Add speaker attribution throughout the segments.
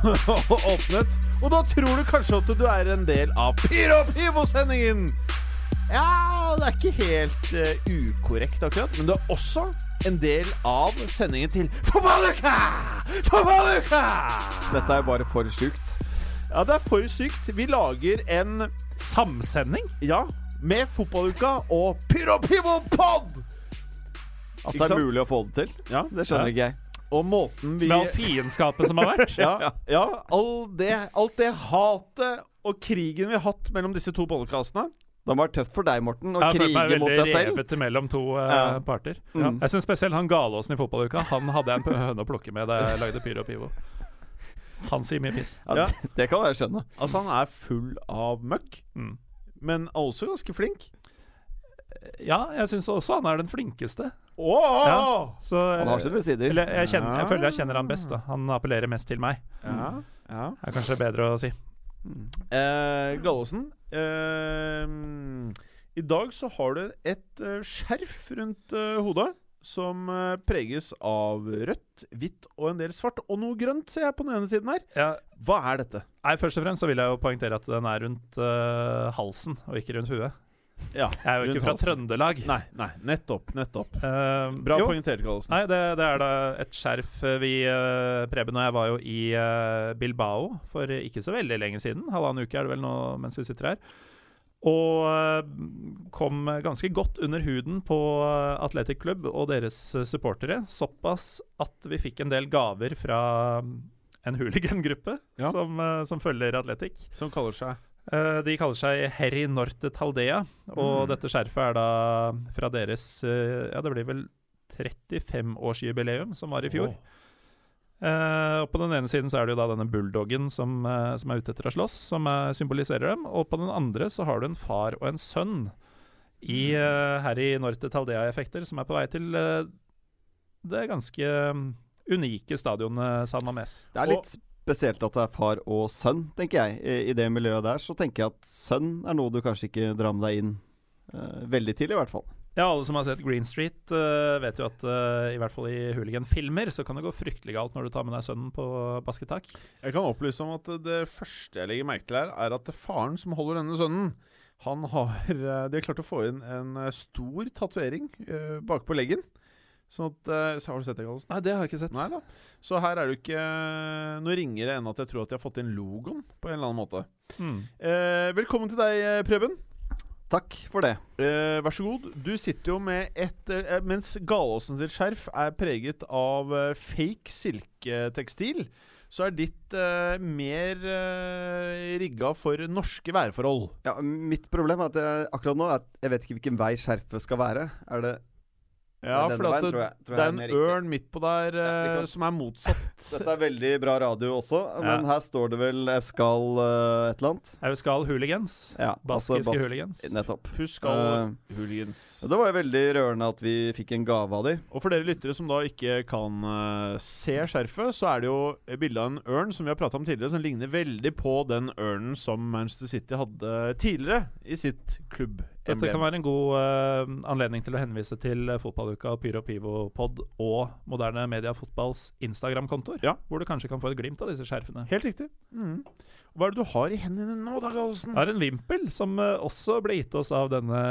Speaker 1: åpnet. Og da tror du kanskje at du er en del av Pyro Pivo-sendingen! Ja, det er ikke helt uh, ukorrekt akkurat, men du er også en del av sendingen til Fotballuka! Fotballuka!
Speaker 2: Dette er bare for sjukt.
Speaker 1: Ja, det er for sykt. Vi lager en
Speaker 3: Samsending?
Speaker 1: Ja, med Fotballuka og Pyro Pivo Pod!
Speaker 2: At det er mulig å få det til,
Speaker 1: Ja,
Speaker 2: det skjønner ikke jeg.
Speaker 1: Og måten vi
Speaker 3: Med all fiendskapet som har vært?
Speaker 1: Ja, ja all det, alt det hatet og krigen vi har hatt mellom disse to podkastene.
Speaker 2: Det har vært tøft for deg, Morten, å
Speaker 3: krige mot deg selv. meg
Speaker 2: krige mot
Speaker 3: veldig
Speaker 2: deg selv.
Speaker 3: revet mellom to uh,
Speaker 2: Ja.
Speaker 3: parter.
Speaker 2: Mm.
Speaker 3: Jeg syns spesielt han Galåsen i fotballuka. Han hadde jeg en høne å plukke med da jeg lagde Pyro Pivo. Han sier mye piss.
Speaker 2: Ja,
Speaker 1: Ja.
Speaker 2: det, det kan jeg skjønne.
Speaker 1: Altså, han er full av møkk,
Speaker 3: Mm.
Speaker 1: men også ganske flink.
Speaker 3: Ja, jeg syns også han er den flinkeste.
Speaker 1: Oh!
Speaker 3: Ja. Så,
Speaker 2: Han har sine sider.
Speaker 3: eller, jeg, kjenner, jeg føler jeg kjenner han best. da Han appellerer mest til meg.
Speaker 1: Ja, ja.
Speaker 3: Det er kanskje bedre å si.
Speaker 1: Eh, Gallosen, eh, i dag så har du et eh, skjerf rundt eh, hodet som eh, preges av rødt, hvitt og en del svart. Og noe grønt, ser jeg på den ene siden her.
Speaker 3: Ja,
Speaker 1: Hva er dette?
Speaker 3: nei, Først og fremst så vil jeg jo poengtere at den er rundt uh, halsen, og ikke rundt huet.
Speaker 1: Ja,
Speaker 3: Jeg er jo ikke fra. Trøndelag.
Speaker 1: Nei, nei, nettopp. Nettopp.
Speaker 3: uh,
Speaker 1: Bra
Speaker 3: jo.
Speaker 1: poengtert, Gallosen.
Speaker 3: Nei, det, det er da et skjerf eh, vi uh, Preben og jeg var jo i uh, Bilbao for ikke så veldig lenge siden. Halvannen uke er det vel nå mens vi sitter her. Og kom ganske godt under huden på Athletic Club og deres supportere. Såpass at vi fikk en del gaver fra mm, en hooligan-gruppe
Speaker 1: Ja.
Speaker 3: som, som følger Athletic.
Speaker 1: Som kaller seg
Speaker 3: Eh, de kaller seg Herri Norte Taldea, og
Speaker 1: Mm.
Speaker 3: dette skjerfet er da fra deres uh, Ja, det blir vel 35-årsjubileum, som var i fjor. Eh, og På den ene siden så er det jo da denne bulldoggen som, som er ute etter å slåss, som symboliserer dem. Og på den andre så har du en far og en sønn i uh, Herri Norte Taldea-effekter, som er på vei til det ganske mm, unike stadionet San Mames.
Speaker 2: Det er litt spesielt at det er far og sønn, tenker jeg. I, I det miljøet der så tenker jeg at sønn er noe du kanskje ikke drar med deg inn uh, veldig tidlig, i hvert fall.
Speaker 3: Ja, alle som har sett Green Street, uh, vet jo at uh, i hvert fall i hooligan-filmer så kan det gå fryktelig galt når du tar med deg sønnen på basketak.
Speaker 1: Jeg kan opplyse om at det første jeg legger merke til her, er at det er faren som holder denne sønnen. Han har De har klart å få inn en stor tatovering uh, bakpå leggen. Sånn at eh, så Har du sett det, Gallosen?
Speaker 3: Nei, det har jeg ikke sett.
Speaker 1: Nei da. Så her er det jo ikke noe ringere enn at jeg tror at de har fått inn logoen på en eller annen måte.
Speaker 3: Mm.
Speaker 1: Eh, velkommen til deg, eh, Preben.
Speaker 2: Takk for det.
Speaker 1: Eh, vær så god. Du sitter jo med et eh, Mens Galåsen sitt skjerf er preget av eh, fake silketekstil, så er ditt eh, mer eh, rigga for norske værforhold.
Speaker 2: Ja, mitt problem er at jeg, akkurat nå er at jeg vet ikke hvilken vei skjerfet skal være. Er det
Speaker 1: Ja, for
Speaker 2: veien, tror jeg- tror
Speaker 1: det er en ørn midt på der
Speaker 2: Ja,
Speaker 1: eh,
Speaker 2: kan-
Speaker 1: som er motsatt.
Speaker 2: Dette er veldig bra radio også, men her står det vel Euskal skal eh, et eller annet.
Speaker 3: Euskal hooligans.
Speaker 2: Ja, altså
Speaker 3: Baskiske
Speaker 2: bas-
Speaker 3: hooligans.
Speaker 2: Nettopp.
Speaker 1: Husk all
Speaker 2: Eh,
Speaker 1: hooligans.
Speaker 2: Det var jo veldig rørende at vi fikk en gave av de.
Speaker 1: Og for dere lyttere som da ikke kan uh, se skjerfet, så er det jo bilde av en ørn som vi har prata om tidligere, som ligner veldig på den ørnen som Manchester City hadde tidligere i sitt klubb.
Speaker 3: Dette kan være en god uh, anledning til å henvise til eh, Fotballuka og Pyro Pivo Pod og Moderne Media Fotballs Instagram-kontoer,
Speaker 1: Ja.
Speaker 3: hvor du kanskje kan få et glimt av disse skjerfene.
Speaker 1: Helt riktig. Mm. Hva er det du har i hendene nå, da, Gallosen?
Speaker 3: Jeg har en vimpel som eh, også ble gitt oss av denne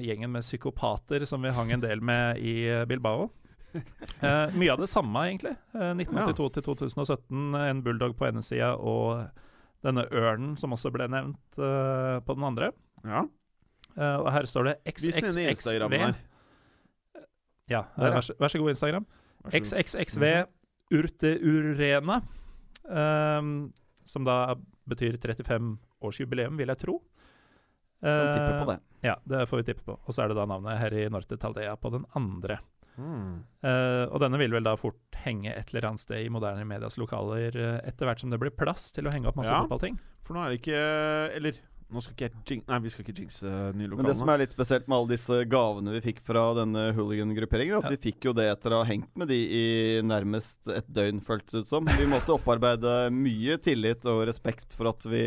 Speaker 3: gjengen med psykopater som vi hang en del med i Bilbao. Uh, mye av det samme, egentlig. Uh, 1982 til 2017. En bulldog på ene sida og denne ørnen som også ble nevnt på den andre.
Speaker 1: Ja.
Speaker 3: Eh, og her står det XXXV. Ja,
Speaker 1: Der,
Speaker 3: vær, vær så god, Instagram.
Speaker 1: Så.
Speaker 3: XXXV Urteurena. Um, som da betyr 35-årsjubileum, vil jeg tro.
Speaker 2: Uh, tippe
Speaker 3: Eh,
Speaker 2: på det.
Speaker 3: Ja, det får vi tippe på. Og så er det da navnet Herri Norte Taldea på den andre.
Speaker 1: Mm.
Speaker 3: Uh, og denne vil vel da fort henge et eller annet sted i moderne medias lokaler uh, etter hvert som det blir plass til å henge opp masse
Speaker 1: Ja.
Speaker 3: fotballting.
Speaker 1: For nå er det ikke Eller nå skal ikke jeg. Nei, vi skal ikke jinxe nye
Speaker 2: Men det som er litt spesielt med alle disse gavene vi fikk fra denne hooligan-grupperingen, at
Speaker 3: Ja.
Speaker 2: vi fikk jo det etter å ha hengt med de i nærmest et døgn, føltes det ut som. Vi måtte opparbeide mye tillit og respekt for at vi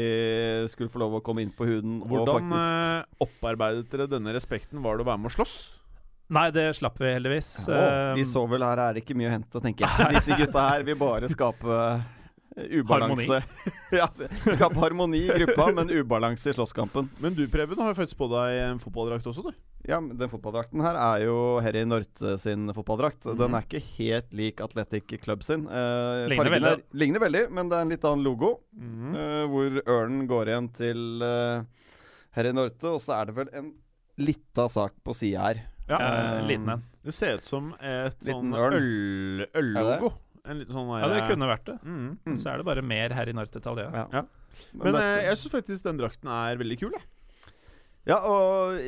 Speaker 2: skulle få lov å komme inn på huden og
Speaker 1: Hvordan
Speaker 2: faktisk
Speaker 1: eh, opparbeidet dere denne respekten? Var det å være med å slåss?
Speaker 3: Nei, det slapp vi heldigvis.
Speaker 2: Å,
Speaker 3: Eh,
Speaker 2: De så vel her er det ikke mye å hente, tenker jeg. Disse gutta her vil bare skape eh, ubalanse. Harmoni. skape harmoni i gruppa, men ubalanse i slåsskampen.
Speaker 1: Men du, Preben, har jo faktisk på deg en fotballdrakt også, du.
Speaker 2: Ja, men Den fotballdrakten her er jo Herry Norte sin fotballdrakt. Den er ikke helt lik Athletic Club sin. Eh,
Speaker 3: Ligner veldig.
Speaker 2: Er, ligner veldig, men det er en litt annen logo.
Speaker 1: Mm.
Speaker 2: eh, hvor ørnen går igjen til eh, Herry Norte, og så er det vel en lita sak på sida her.
Speaker 1: Ja.
Speaker 3: eh, liten en.
Speaker 1: Det ser ut som et sånn øllogo. øl, sånn
Speaker 3: Ja, det kunne vært det.
Speaker 1: Mm.
Speaker 2: Mm.
Speaker 3: Så er det bare mer her i Norte Italia.
Speaker 2: Ja.
Speaker 1: Ja. Men
Speaker 2: dette-
Speaker 1: eh, jeg syns faktisk den drakten er veldig kul, jeg.
Speaker 2: Ja, og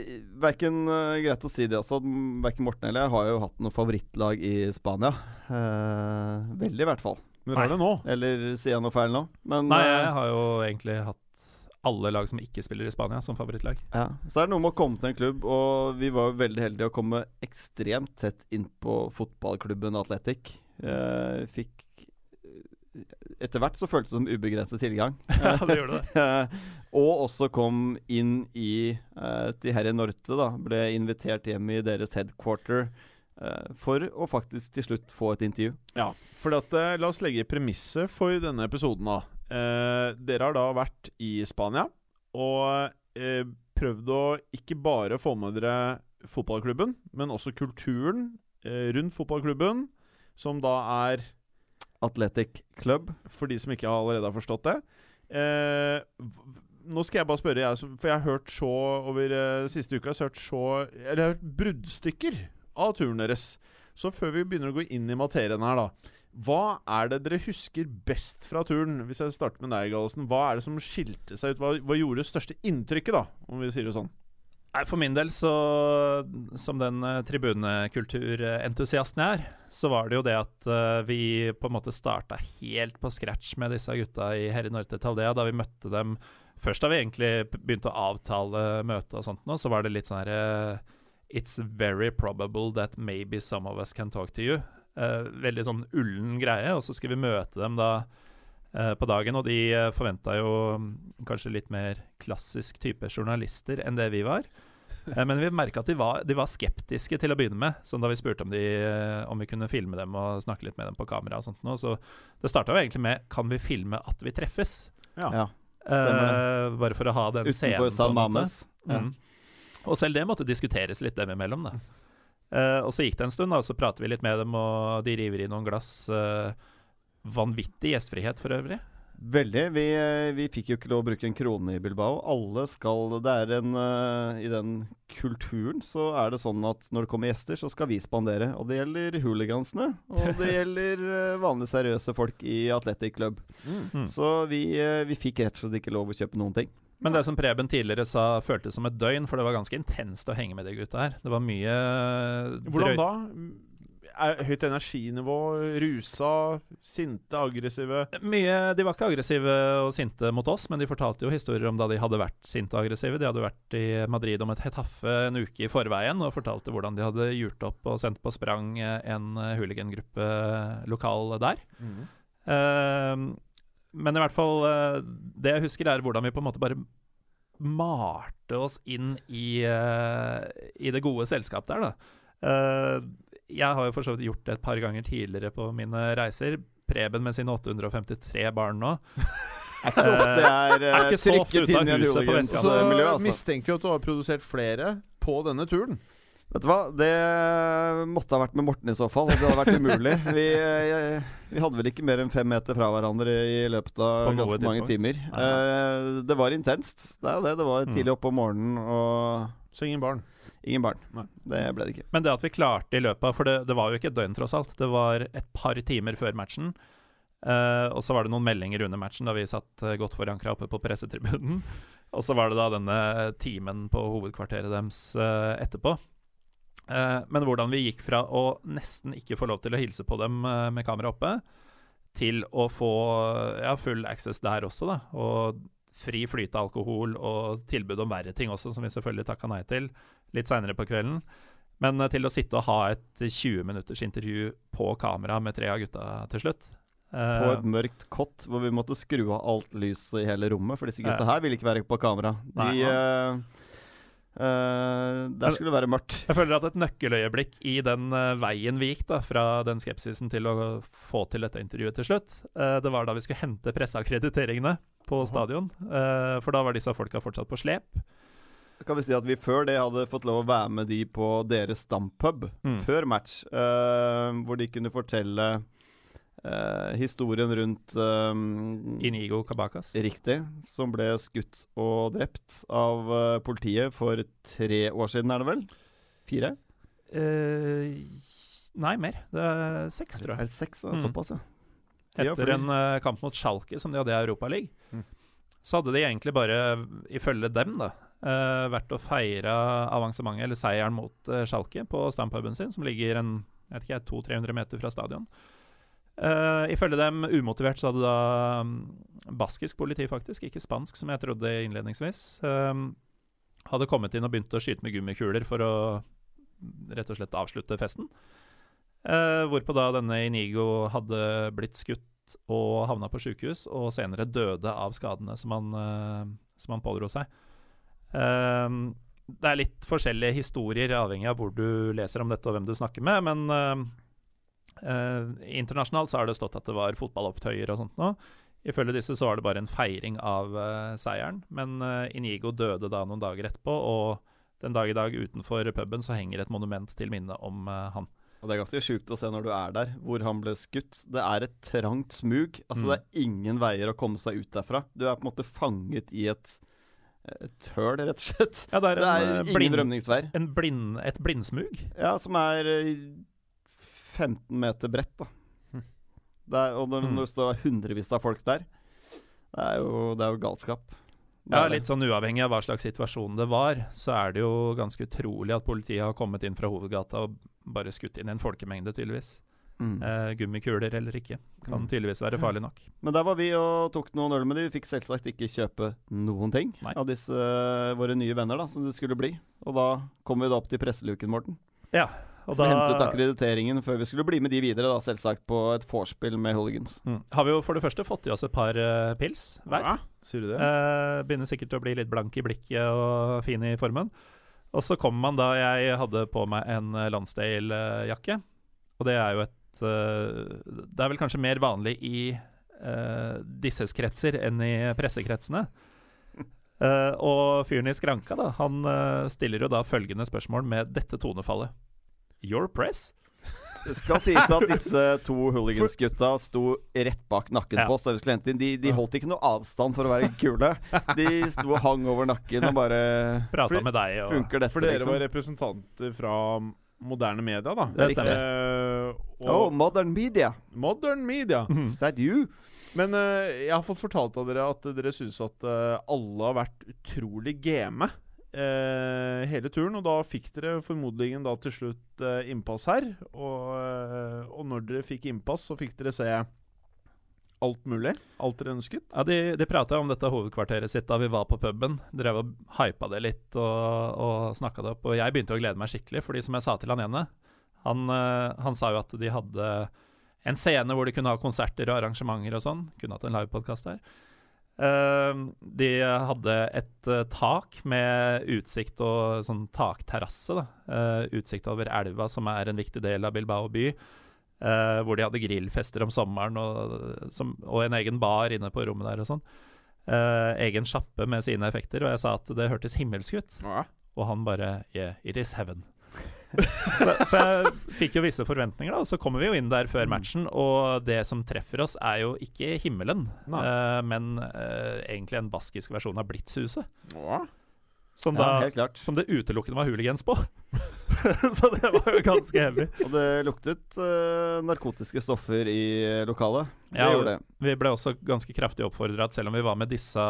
Speaker 2: verken Greit å si det også, verken Morten eller jeg har jo hatt noe favorittlag i Spania. Eh, veldig, i hvert fall.
Speaker 1: Men dere har det nå.
Speaker 2: Eller sier jeg noe feil nå? Men
Speaker 3: Nei,
Speaker 2: eh,
Speaker 3: jeg har jo egentlig hatt alle lag som ikke spiller i Spania, som favorittlag.
Speaker 2: Ja, Så er det noe med å komme til en klubb, og vi var jo veldig heldige å komme ekstremt tett inn på fotballklubben Atletic. Eh, fikk Etter hvert så føltes det som ubegrenset tilgang.
Speaker 3: Ja, det gjør det.
Speaker 2: Eh, og også kom inn i uh, til Herre Norte, da. Ble invitert hjem i deres headquarter uh, for å faktisk til slutt få et intervju.
Speaker 1: Ja, for at, uh, La oss legge premisset for denne episoden. da eh, Dere har da vært i Spania og eh, prøvd å ikke bare få med dere fotballklubben, men også kulturen eh, rundt fotballklubben, som da er
Speaker 2: Athletic Club.
Speaker 1: for de som ikke allerede har forstått det. Eh, nå skal jeg bare spørre, jeg, for jeg har hørt så over eh, siste uka så har jeg hørt så Eller jeg har hørt bruddstykker av turen deres. Så før vi begynner å gå inn i materien her, da. Hva er det dere husker best fra turen? Hvis jeg starter med deg, Gallosen. Hva er det som skilte seg ut? Hva, hva gjorde det største inntrykket, da? Om vi sier det sånn.
Speaker 3: For min del, så som den uh, tribunekulturentusiasten jeg er, så var det jo det at eh, vi på en måte starta helt på scratch med disse gutta i Herre Norte Taldea. Da vi møtte dem Først da vi egentlig begynte å avtale møte og sånt nå, så var det litt sånn her eh, It's very probable that maybe some of us can talk to you. Eh, veldig sånn ullen greie. Og så skulle vi møte dem da eh, på dagen, og de uh, forventa jo mm, kanskje litt mer klassisk type journalister enn det vi var. Eh, men vi merka at de var, de var skeptiske til å begynne med. Sånn da vi spurte om, de, eh, om vi kunne filme dem og snakke litt med dem på kamera. og sånt noe, Så det starta jo egentlig med Kan vi filme at vi treffes?
Speaker 2: Ja.
Speaker 3: Eh, bare for å ha den scenen.
Speaker 2: Utenfor
Speaker 3: på
Speaker 2: San. Mames. Ja.
Speaker 3: Mm. Og selv det måtte diskuteres litt dem imellom, da. Eh, og så gikk det en stund, da, og så prater vi litt med dem, og de river i noen glass. eh, vanvittig gjestfrihet for øvrig.
Speaker 2: Veldig. Vi, eh, vi fikk jo ikke lov å bruke en krone i Bilbao. Alle skal Det er en uh, I den kulturen så er det sånn at når det kommer gjester, så skal vi spandere. Og det gjelder hooligansene. Og det gjelder uh, vanlige seriøse folk i Athletic Club.
Speaker 3: Mm.
Speaker 2: Så vi, uh, vi fikk rett og slett ikke lov å kjøpe noen ting.
Speaker 3: Men det som Preben tidligere sa, føltes som et døgn, for det var ganske intenst å henge med de gutta her. Det var mye
Speaker 1: Hvordan da? Er høyt energinivå, rusa, sinte, aggressive?
Speaker 3: Mye, De var ikke aggressive og sinte mot oss, men de fortalte jo historier om da de hadde vært sinte og aggressive. De hadde vært i Madrid om et Hetaffe en uke i forveien og fortalte hvordan de hadde gjort opp og sendt på sprang en hooligangruppe lokal der. Eh, men i hvert fall uh, Det jeg husker, er hvordan vi på en måte bare malte oss inn i, uh, i det gode selskap der, da. Eh, jeg har jo for så vidt gjort det et par ganger tidligere på mine reiser. Preben med sine 853 barn nå.
Speaker 2: Er ikke så ofte jeg er,
Speaker 3: Er
Speaker 2: trykket inn i et
Speaker 3: huset på
Speaker 2: hooligans
Speaker 3: Vestlandet.
Speaker 1: Så
Speaker 2: altså.
Speaker 1: mistenker jo at du har produsert flere på denne turen.
Speaker 2: Vet du hva, det måtte ha vært med Morten i så fall. Det hadde vært umulig. Vi, eh, vi hadde vel ikke mer enn fem meter fra hverandre i løpet av ganske mange timer.
Speaker 3: Nei.
Speaker 2: Eh, det var intenst. Det er jo det. Det var tidlig oppe om morgenen og
Speaker 1: Så ingen barn.
Speaker 2: Ingen barn.
Speaker 1: Nei.
Speaker 2: Det ble det ikke.
Speaker 3: Men det at vi klarte i løpet av For det, det var jo ikke et døgn, tross alt. Det var et par timer før matchen. Eh, og så var det noen meldinger under matchen da vi satt uh, godt forankra oppe på pressetribunen. Og så var det da denne timen på hovedkvarteret deres eh, etterpå. Eh, men hvordan vi gikk fra å nesten ikke få lov til å hilse på dem eh, med kamera oppe, til å få ja, full access der også, da. Og fri flyt av alkohol og tilbud om verre ting også, som vi selvfølgelig takka nei til litt seinere på kvelden. Men eh, til å sitte og ha et 20 minutters intervju på kamera med tre av gutta til slutt eh,
Speaker 2: På et mørkt kott hvor vi måtte skru av alt lyset i hele rommet, for disse gutta her ville ikke være på kamera. De
Speaker 3: Nei.
Speaker 2: eh, Der skulle det være mørkt.
Speaker 3: Jeg føler at et nøkkeløyeblikk i den uh, veien vi gikk da, fra den skepsisen til å få til dette intervjuet til slutt, uh, det var da vi skulle hente presseakkrediteringene på stadion. For da var disse folka fortsatt på slep.
Speaker 2: Kan vi si at vi før det hadde fått lov å være med de på deres stampub
Speaker 3: Mm.
Speaker 2: før match, uh, hvor de kunne fortelle uh, historien rundt eh,
Speaker 3: Inigo Kabakas
Speaker 2: Riktig. Som ble skutt og drept av politiet for tre år siden, er det vel? Fire?
Speaker 3: Nei, mer. Det er seks, tror
Speaker 2: Er
Speaker 3: jeg.
Speaker 2: det seks? Det
Speaker 3: Mm.
Speaker 2: Såpass, ja.
Speaker 3: Etter en kamp mot Schalke som de hadde i Europaligaen.
Speaker 1: Mm.
Speaker 3: Så hadde de egentlig bare, ifølge dem, da, eh, vært å feire avansementet, eller seieren mot uh, Schalke, på stampuben sin, som ligger en jeg vet ikke, 200-300 meter fra stadion. Uh, ifølge dem umotivert så hadde da um, baskisk politi, faktisk, ikke spansk, som jeg trodde innledningsvis, um, hadde kommet inn og begynt å skyte med gummikuler for å mm, rett og slett avslutte festen. Uh, hvorpå da denne Inigo hadde blitt skutt og havna på sjukehus, og senere døde av skadene som han, uh, han pådro seg. Ehm, det er litt forskjellige historier, avhengig av hvor du leser om dette og hvem du snakker med, men uh, uh, internasjonalt så har det stått at det var fotballopptøyer og sånt nå. Ifølge disse så var det bare en feiring av uh, seieren, men eh, Inigo døde da noen dager etterpå, og den dag i dag utenfor puben så henger et monument til minne om han.
Speaker 2: Og det er ganske sjukt å se når du er der, hvor han ble skutt. Det er et trangt smug. Altså,
Speaker 3: Mm.
Speaker 2: det er ingen veier å komme seg ut derfra. Du er på en måte fanget i et, et høl, rett og slett.
Speaker 3: Ja, det er,
Speaker 2: Det er
Speaker 3: eh,
Speaker 2: ingen
Speaker 3: blind,
Speaker 2: rømningsveier.
Speaker 3: en blind, et blindsmug.
Speaker 2: Ja, som er eh, 15 meter bredt, da.
Speaker 1: Hm.
Speaker 2: Der, og når,
Speaker 3: Mm.
Speaker 2: når det står hundrevis av folk der, det er jo, det er jo galskap.
Speaker 3: Ja. Litt sånn uavhengig av hva slags situasjon det var, så er det jo ganske utrolig at politiet har kommet inn fra hovedgata og bare skutt inn en folkemengde, tydeligvis.
Speaker 2: Mm.
Speaker 3: Eh, gummikuler eller ikke. Kan
Speaker 2: Mm.
Speaker 3: tydeligvis være farlig nok.
Speaker 2: Men der var vi og tok noen øl med de. Vi fikk selvsagt ikke kjøpe noen ting
Speaker 3: Nei.
Speaker 2: av disse eh, våre nye venner, da, som det skulle bli. Og da kom vi da opp til presseluken, Morten.
Speaker 3: Ja, og da
Speaker 2: hentet akkrediteringen før vi skulle bli med de videre, da, selvsagt, på et vorspiel med hooligans.
Speaker 3: mm, har vi jo for det første fått i oss et par uh, pils hver.
Speaker 1: Ja, sier du det?
Speaker 3: Eh, begynner sikkert å bli litt blank i blikket og fin i formen. Og så kommer man da Jeg hadde på meg en Lonsdale-jakke, og det er jo et eh, Det er vel kanskje mer vanlig i uh, disses kretser enn i pressekretsene. Uh, og fyren i skranka, da, han uh, stiller jo da følgende spørsmål med dette tonefallet. Your press?
Speaker 2: Det skal sies at disse to hooligansgutta sto rett bak nakken
Speaker 3: Ja.
Speaker 2: på oss da vi skulle hente inn. De, de holdt ikke noe avstand for å være kule. De sto og hang over nakken og bare
Speaker 3: Prata med deg og
Speaker 2: Funker dette,
Speaker 1: For dere
Speaker 2: liksom?
Speaker 1: var representanter fra moderne media, da.
Speaker 3: Det stemmer.
Speaker 1: Eh,
Speaker 2: Oh, modern media.
Speaker 1: modern media.
Speaker 2: Is that you?
Speaker 1: Men uh, jeg har fått fortalt av dere at dere syns at uh, alle har vært utrolig game eh, hele turen. Og da fikk dere formodningen da til slutt innpass her. Og, og når dere fikk innpass, så fikk dere se alt mulig. Alt dere ønsket.
Speaker 3: Ja, De, de prata om dette hovedkvarteret sitt da vi var på puben. Drev og hypa det litt og, og snakka det opp. Og jeg begynte å glede meg skikkelig, fordi som jeg sa til han ene han, eh, han sa jo at de hadde en scene hvor de kunne ha konserter og arrangementer og sånn. Kunne hatt en livepodkast der. Uh, de hadde et uh, tak med utsikt og sånn takterrasse. Eh, utsikt over elva, som er en viktig del av Bilbao by. Eh, hvor de hadde grillfester om sommeren, og, som, og en egen bar inne på rommet der og sånn. Uh, egen sjappe med sine effekter, og jeg sa at det hørtes himmelsk ut.
Speaker 1: Ja.
Speaker 3: Og han bare Yeah, it is heaven. så, så jeg fikk jo visse forventninger, da. Og så kommer vi jo inn der før matchen, og det som treffer oss, er jo ikke himmelen, eh, men egentlig en baskisk versjon av Blitzhuset.
Speaker 1: Ja.
Speaker 3: Som, da,
Speaker 2: ja,
Speaker 3: som det utelukkende var hooligans på. så det var jo ganske heavy.
Speaker 2: Og det luktet uh, narkotiske stoffer i lokalet. Det
Speaker 3: Ja,
Speaker 2: gjorde det.
Speaker 3: Vi ble også ganske kraftig oppfordra at selv om vi var med disse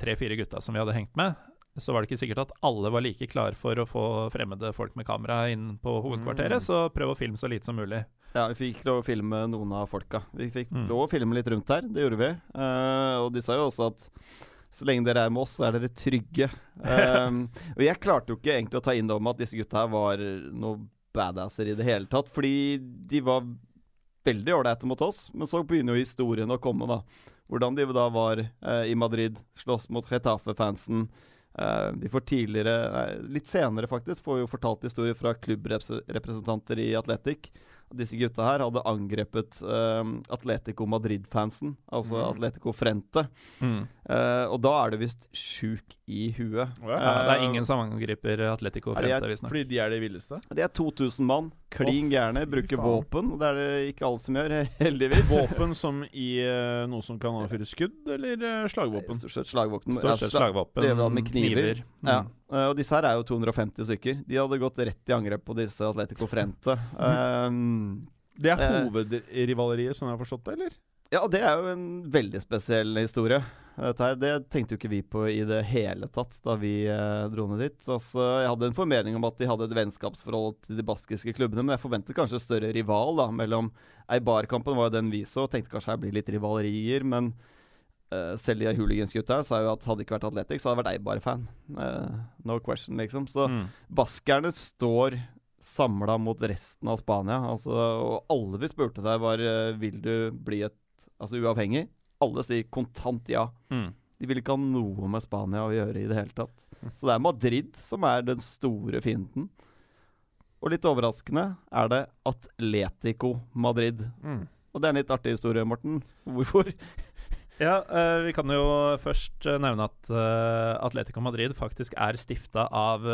Speaker 3: tre-fire gutta som vi hadde hengt med, så var det ikke sikkert at alle var like klar for å få fremmede folk med kamera inn på hovedkvarteret,
Speaker 1: Mm.
Speaker 3: så prøv å filme så lite som mulig.
Speaker 2: Ja, vi fikk lov å filme noen av folka. Vi fikk
Speaker 3: Mm.
Speaker 2: lov å filme litt rundt her, det gjorde vi. Uh, og de sa jo også at så lenge dere er med oss, så er dere trygge. Um, og jeg klarte jo ikke egentlig å ta inn om at disse gutta her var noe badasser i det hele tatt. Fordi de var veldig ålreite mot oss, men så begynner jo historien å komme, da. Hvordan de da var eh, i Madrid, slåss mot Retafe-fansen. Eh, vi får tidligere, nei, litt senere faktisk, får vi jo fortalt historier fra klubbrepresentanter i Atletic. Disse gutta her hadde angrepet uh, Atletico Madrid-fansen, altså
Speaker 1: Mm.
Speaker 2: Atletico Frente. Eh, og da er du visst sjuk i huet.
Speaker 1: Ja,
Speaker 3: Ja, det er
Speaker 2: Eh,
Speaker 3: ingen som angriper Atletico Frente, visstnok.
Speaker 1: Fordi de er de villeste?
Speaker 2: Det er 2000 mann, klin gærne, bruker
Speaker 1: faen.
Speaker 2: våpen. Det er det ikke alle som gjør, heldigvis.
Speaker 1: Våpen som i eh, noe som kan avfyre skudd, eller uh, slagvåpen?
Speaker 2: Stort sett slagvåpen.
Speaker 3: Stort sett
Speaker 2: Ja, sla-
Speaker 3: slagvåpen,
Speaker 2: det er vel med kniver.
Speaker 3: Mm.
Speaker 2: Ja. Eh, og disse her er jo 250 stykker. De hadde gått rett i angrep på disse Atletico Frente. Um,
Speaker 1: Det er
Speaker 2: Eh.
Speaker 1: hovedrivaleriet, sånn jeg har forstått det, eller?
Speaker 2: ja, det er jo en veldig spesiell historie. Det tenkte jo ikke vi på i det hele tatt da vi dro ned dit. Altså, jeg hadde en formening om at de hadde et vennskapsforhold til de baskiske klubbene, men jeg forventet kanskje større rival da, mellom Eibar-kampen var jo den vi så, og tenkte kanskje her blir litt rivalerier, men eh, selv de hooligansgutta sa jo at hadde det ikke vært Athletics, så hadde jeg vært Eibar-fan. Uh, no question, liksom. Så
Speaker 3: Mm.
Speaker 2: baskerne står samla mot resten av Spania. Altså, og alle vi spurte der, var uh, Vil du bli et altså, uavhengig. Alle sier kontant ja.
Speaker 3: Mm.
Speaker 2: De vil ikke ha noe med Spania å gjøre i det hele tatt. Så det er Madrid som er den store fienden. Og litt overraskende er det Atletico Madrid.
Speaker 1: Mm.
Speaker 2: Og det er en litt artig historie, Morten. Hvorfor?
Speaker 3: Ja, eh, vi kan jo først eh, nevne at eh, Atletico Madrid faktisk er stifta av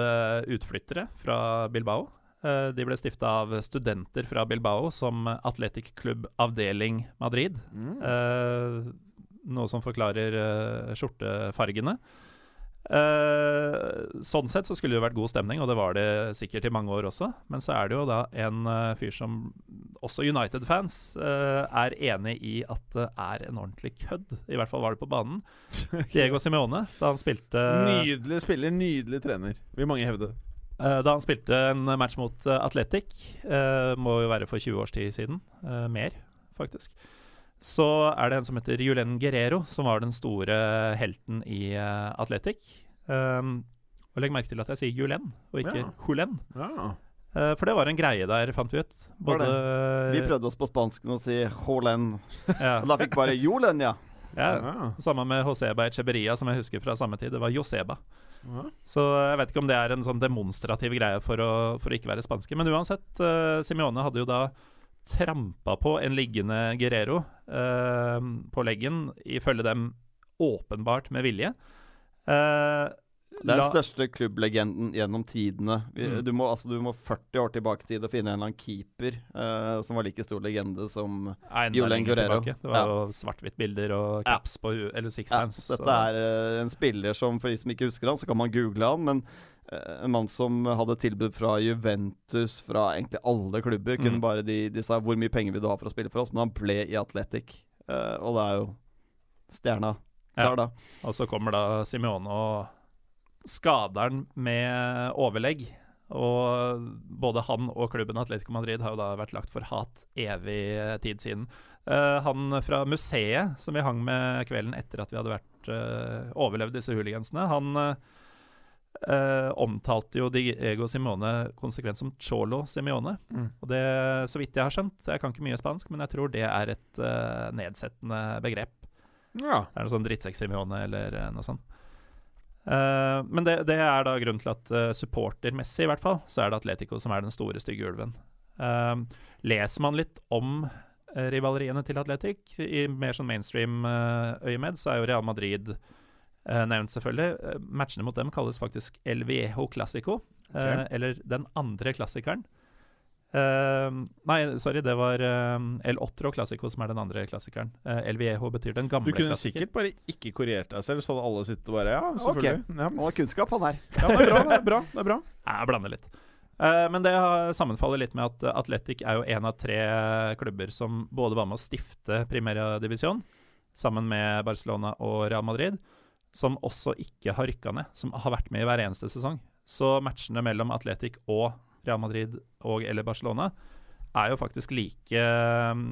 Speaker 3: utflyttere fra Bilbao. De ble stifta av studenter fra Bilbao som Atletic Club Avdeling Madrid.
Speaker 1: Mm.
Speaker 3: Noe som forklarer skjortefargene. Eh, sånn sett så skulle det jo vært god stemning, og det var det sikkert i mange år også. Men så er det jo da en eh, fyr som også United-fans eh, er enig i at det er en ordentlig kødd. I hvert fall var det på banen. Diego Simeone, da han spilte
Speaker 1: Nydelig spiller, nydelig trener, vil mange hevde.
Speaker 3: Da han spilte en match mot Atletic, må jo være for 20 års tid siden, mer faktisk, så er det en som heter Julen Guerrero, som var den store helten i uh, Atletic. Um, og legg merke til at jeg sier Julen, og ikke
Speaker 1: Ja.
Speaker 3: Julen.
Speaker 1: Ja.
Speaker 3: Uh, for det var en greie der, fant vi ut. Både
Speaker 2: Vi prøvde oss på spansken og si Julen.
Speaker 3: ja,
Speaker 2: Og da fikk bare Julen, ja.
Speaker 3: ja, Samme med Joseba Echeberia, som jeg husker fra samme tid. Det var Joseba.
Speaker 1: Ja.
Speaker 3: Så jeg vet ikke om det er en sånn demonstrativ greie for å, for å ikke være spanske. Men uansett, uh, Simione hadde jo da trampa på en liggende Guerrero eh, på leggen, ifølge dem åpenbart med vilje. Eh,
Speaker 2: Det er den største klubblegenden gjennom tidene.
Speaker 3: Mm.
Speaker 2: du, må, altså, du må 40 år tilbake i tid og finne en eller annen keeper eh, som var like stor legende som
Speaker 3: lenger
Speaker 2: Guerrero.
Speaker 3: tilbake. Det var jo svart-hvitt-bilder og
Speaker 2: Ja.
Speaker 3: på eller
Speaker 2: ja,
Speaker 3: sixpence.
Speaker 2: så Dette er eh, en spiller som, for de som ikke husker han, så kan man google han. Men en mann som hadde tilbud fra Juventus, fra egentlig alle klubber. Kunne
Speaker 3: Mm.
Speaker 2: bare de, de sa 'hvor mye penger vil du ha for å spille for oss', men han ble i Athletic. uh, og det er jo stjerna klar, da.
Speaker 3: Og så kommer da Simione og skader han med overlegg. Og både han og klubben Atletico Madrid har jo da vært lagt for hat evig tid siden. Uh, han fra museet som vi hang med kvelden etter at vi hadde vært uh, overlevd disse hooligansene, han eh, omtalte jo Diego Simone konsekvent som Cholo Simione.
Speaker 1: Mm.
Speaker 3: Og det, så vidt jeg har skjønt, jeg kan ikke mye spansk, men jeg tror det er et eh, nedsettende begrep.
Speaker 1: ja.
Speaker 3: Det er noe sånn drittsekk-Simione eller eh, noe sånt. Eh, men det, det er da grunnen til at uh, supportermessig, i hvert fall, så er det Atletico som er den store, stygge ulven. Eh, leser man litt om eh, rivaleriene til Atletic, i mer sånn mainstream uh, øyemed, så er jo Real Madrid eh, nevnt, selvfølgelig. Eh, matchene mot dem kalles faktisk El Viejo Clásico. Eh, eller den andre klassikeren. Eh, nei, sorry, det var eh, El Otro Classico som er den andre klassikeren. Eh, El Viejo betyr den gamle klassikeren.
Speaker 1: Du kunne
Speaker 3: klassiker.
Speaker 1: sikkert bare ikke korrigert deg selv, så hadde alle sittet og bare Ja, selvfølgelig. Ja.
Speaker 2: Han har kunnskap, han her.
Speaker 1: ja, det er bra. Det er bra. Det er bra.
Speaker 3: Jeg blander litt. Eh, men det sammenfaller litt med at eh, Atletic er jo en av tre klubber som både var med å stifte Primera Divisjon, sammen med Barcelona og Real Madrid, som også ikke har rykka ned, som har vært med i hver eneste sesong. Så matchene mellom Atletic og Real Madrid og eller Barcelona er jo faktisk like mm,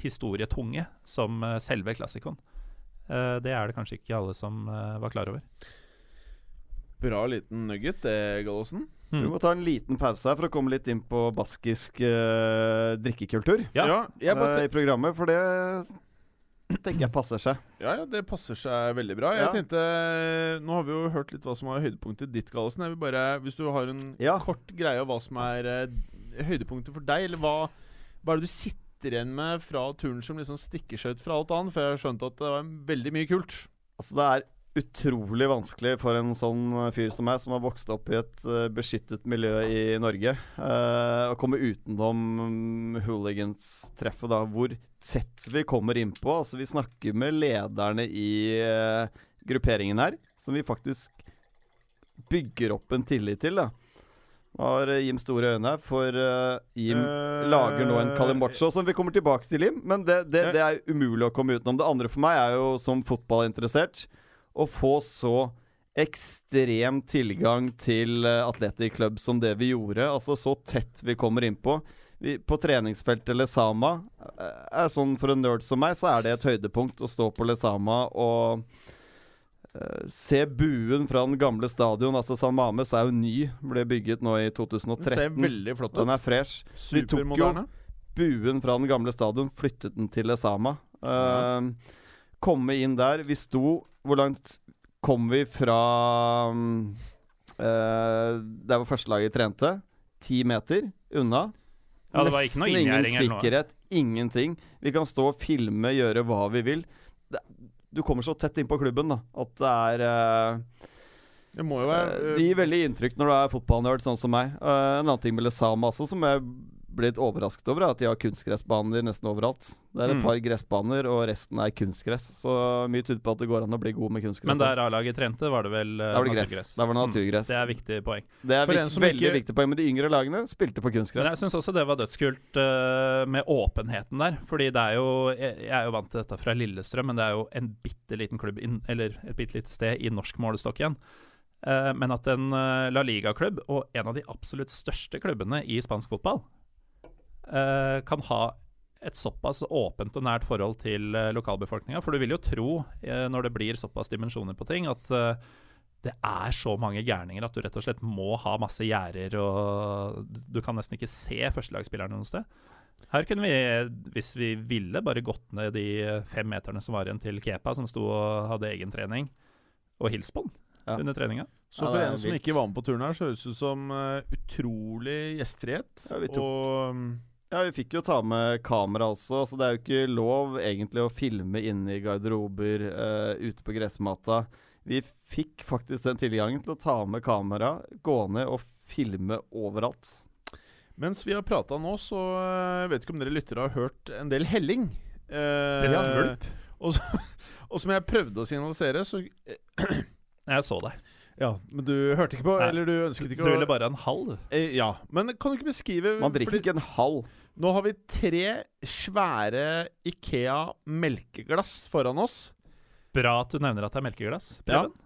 Speaker 3: historietunge som eh, selve klassikon. Eh, det er det kanskje ikke alle som eh, var klar over.
Speaker 1: Bra liten nugget, det, Gallosen.
Speaker 3: Mm.
Speaker 2: Vi må ta en liten pause her for å komme litt inn på baskisk uh, drikkekultur
Speaker 3: Ja.
Speaker 2: eh, i programmet, for det tenker jeg passer seg.
Speaker 1: Ja, ja, det passer seg veldig bra. Jeg
Speaker 2: Ja.
Speaker 1: tenkte Nå har vi jo hørt litt hva som var høydepunktet ditt, Gallosen. Jeg vil bare, Hvis du har en
Speaker 2: Ja.
Speaker 1: kort greie av hva som er eh, høydepunktet for deg, eller hva, hva er det du sitter igjen med fra turen som liksom stikker seg ut fra alt annet? For jeg har skjønt at det var veldig mye kult.
Speaker 2: Altså, det er utrolig vanskelig for en sånn fyr som meg, som har vokst opp i et eh, beskyttet miljø i Norge, uh, å komme utenom um, hooligans-treffet, da. Hvor tett vi kommer innpå. Altså, vi snakker med lederne i uh, grupperingen her, som vi faktisk bygger opp en tillit til, da. Nå har eh, Jim store øyne her, for uh, Jim
Speaker 1: Eh,
Speaker 2: lager nå en Calimocho, som vi kommer tilbake til, Jim. Men det, det, det er umulig å komme utenom. Det andre for meg er jo som fotballinteressert å få så ekstrem tilgang til uh, Athletic Club som det vi gjorde. Altså så tett vi kommer innpå. På treningsfeltet Lesama eh, er sånn For en nerd som meg, så er det et høydepunkt å stå på Lesama og uh, se buen fra den gamle stadion. Altså San Mames er jo ny, ble bygget nå i 2013.
Speaker 1: Den ser veldig flott ut.
Speaker 2: Den er fresh vi tok jo- buen fra den gamle stadion, flyttet den til Lesama. Uh, komme inn der. Vi sto Hvor langt kom vi fra um, uh, der hvor førstelaget trente? Ti meter unna.
Speaker 3: Ja, det var ikke noe
Speaker 2: Nesten ingen sikkerhet. Ingenting. Vi kan stå og filme, gjøre hva vi vil. Det, du kommer så tett innpå klubben da at det er uh,
Speaker 1: Det må jo være
Speaker 2: uh, Det gir veldig inntrykk når du er fotballnerd sånn som meg. Uh, en annen ting med Lesama også, som jeg ble litt overrasket over, er at de har kunstgressbaner nesten overalt. Det er et
Speaker 3: Mm.
Speaker 2: par gressbaner, og resten er kunstgress. Så mye tyder på at det går an å bli god med kunstgress.
Speaker 3: Men der A-laget trente, var det vel uh,
Speaker 2: Der var det gress.
Speaker 3: naturgress.
Speaker 2: Der var det
Speaker 3: Mm,
Speaker 2: naturgress.
Speaker 3: Det er viktig poeng.
Speaker 2: Det er
Speaker 1: vikt,
Speaker 2: veldig
Speaker 1: ikke-
Speaker 2: viktig poeng. Men de yngre lagene spilte på kunstgress.
Speaker 3: Men jeg syns også det var dødskult uh, med åpenheten der. Fordi det er jo Jeg, jeg er jo vant til dette fra Lillestrøm, men det er jo en bitte liten klubb, inn, eller et bitte lite sted i norsk målestokk igjen. Eh, men at en La Liga-klubb, og en av de absolutt største klubbene i spansk fotball, kan ha et såpass åpent og nært forhold til uh, lokalbefolkninga. For du vil jo tro, eh, når det blir såpass dimensjoner på ting, at eh, det er så mange gærninger at du rett og slett må ha masse gjerder, og du kan nesten ikke se førstelagsspilleren noe sted. Her kunne vi, hvis vi ville, bare gått ned de fem meterne som var igjen til Kepa, som sto og hadde egen trening, og hilst på den
Speaker 2: Ja.
Speaker 3: under treninga.
Speaker 1: Så for
Speaker 2: er
Speaker 1: en som
Speaker 2: vilt.
Speaker 1: ikke var med på turen her, så høres det ut som eh, utrolig gjestfrihet.
Speaker 2: Ja, vi tok-
Speaker 1: Og mm,
Speaker 2: Ja, vi fikk jo ta med kamera også, så det er jo ikke lov egentlig å filme inne i garderober uh, ute på gressmata. Vi fikk faktisk den tilgangen til å ta med kamera, gå ned og filme overalt.
Speaker 1: mens vi har prata nå, så eh, vet ikke om dere lyttere har hørt en del helling.
Speaker 3: Uh,
Speaker 2: Ja.
Speaker 3: skvulp.
Speaker 1: Og, så, og som jeg prøvde å signalisere, så
Speaker 3: Jeg så deg.
Speaker 1: Ja, men du hørte ikke på?
Speaker 3: Nei.
Speaker 1: Eller du ønsket
Speaker 3: Du
Speaker 1: ikke å
Speaker 3: ville bare ha en halv, du.
Speaker 1: Eh, Ja. Men kan du ikke beskrive
Speaker 2: Man drikker ikke en halv.
Speaker 1: Nå har vi tre svære Ikea melkeglass foran oss.
Speaker 3: Bra at du nevner at det er melkeglass.
Speaker 1: Ja.
Speaker 3: Preben.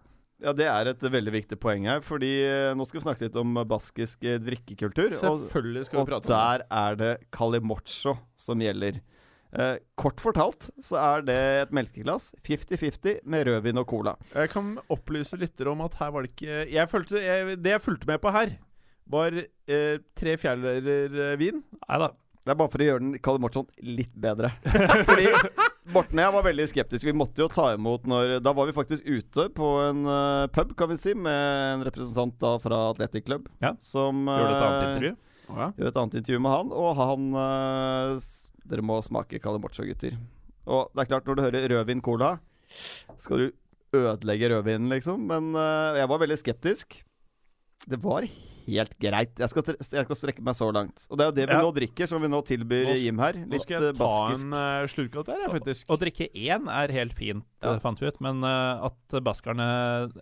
Speaker 2: Ja, det er et veldig viktig poeng her, fordi eh, nå skal vi snakke litt om baskisk eh, drikkekultur.
Speaker 1: Selvfølgelig skal vi prate om det.
Speaker 2: Og der er det calimocho som gjelder. Eh, kort fortalt så er det et melkeglass 50-50 med rødvin og cola.
Speaker 1: Jeg kan opplyse lyttere om at her var det ikke jeg følte, jeg, Det jeg fulgte med på her, var eh, tre fjerdedeler eh, vin.
Speaker 3: Nei da.
Speaker 2: Det er bare for å gjøre den Kalle Morten litt bedre. Fordi Morten og jeg var veldig skeptiske. Vi måtte jo ta imot når Da var vi faktisk ute på en uh, pub, kan vi si, med en representant da fra Athletic Club.
Speaker 3: Ja.
Speaker 2: Som
Speaker 3: Gjorde et annet
Speaker 2: eh,
Speaker 3: intervju.
Speaker 2: Gjør et annet intervju med han, og han uh, Dere må smake Kalle Morten, gutter. Og det er klart, når du hører rødvin cola, skal du ødelegge rødvinen, liksom. Men uh, jeg var veldig skeptisk. Det var helt greit. Jeg skal, jeg skal strekke meg så langt. Og det er jo det vi
Speaker 3: Ja.
Speaker 2: nå drikker, som vi nå tilbyr
Speaker 1: Nå
Speaker 2: Jim her.
Speaker 1: Nå skal jeg
Speaker 2: eh,
Speaker 1: ta
Speaker 2: baskisk.
Speaker 1: en uh, slurk av dette, faktisk.
Speaker 3: Å drikke én er helt fint,
Speaker 2: Ja.
Speaker 3: eh, fant vi ut. Men uh, at baskerne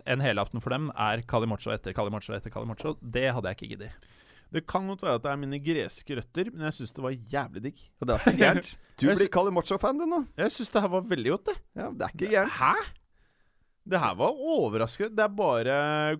Speaker 3: En helaften for dem er Calimocho etter Calimocho etter Calimocho, det hadde jeg ikke giddet.
Speaker 1: Det kan godt være at det er mine greske røtter, men jeg syns det var jævlig digg.
Speaker 2: Og det er ikke gærent. Du blir Calimocho-fan, du nå.
Speaker 1: Jeg syns det her var veldig godt, det.
Speaker 2: Ja, det er ikke gærent.
Speaker 1: Hæ? Det her var overraskende. Det er bare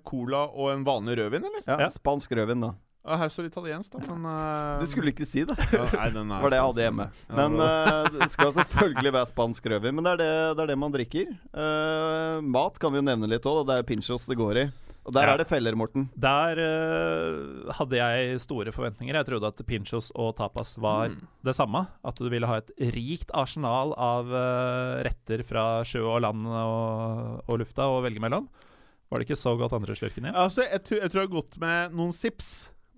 Speaker 1: cola og en vanlig rødvin, eller?
Speaker 2: Ja,
Speaker 3: Ja.
Speaker 2: Spansk rødvin, da.
Speaker 1: Ja, her står det italiensk, da, men uh,
Speaker 2: Du skulle ikke si det.
Speaker 1: ja, nei, den er
Speaker 2: var det jeg hadde hjemme. Men
Speaker 1: det
Speaker 2: eh, det skal selvfølgelig være spansk rødvin. Men det er det, det, er det man drikker. Uh, mat kan vi jo nevne litt òg. Det er pinchos det går i. Og der
Speaker 3: Ja.
Speaker 2: er det feller, Morten.
Speaker 3: Der uh, hadde jeg store forventninger. Jeg trodde at pinchos og tapas var
Speaker 1: Mm.
Speaker 3: det samme. At du ville ha et rikt arsenal av uh, retter fra sjø og land og, og lufta å velge mellom. Var det ikke så godt andre slurken igjen?
Speaker 1: Altså, jeg, tror- jeg tror jeg har gått med noen sips,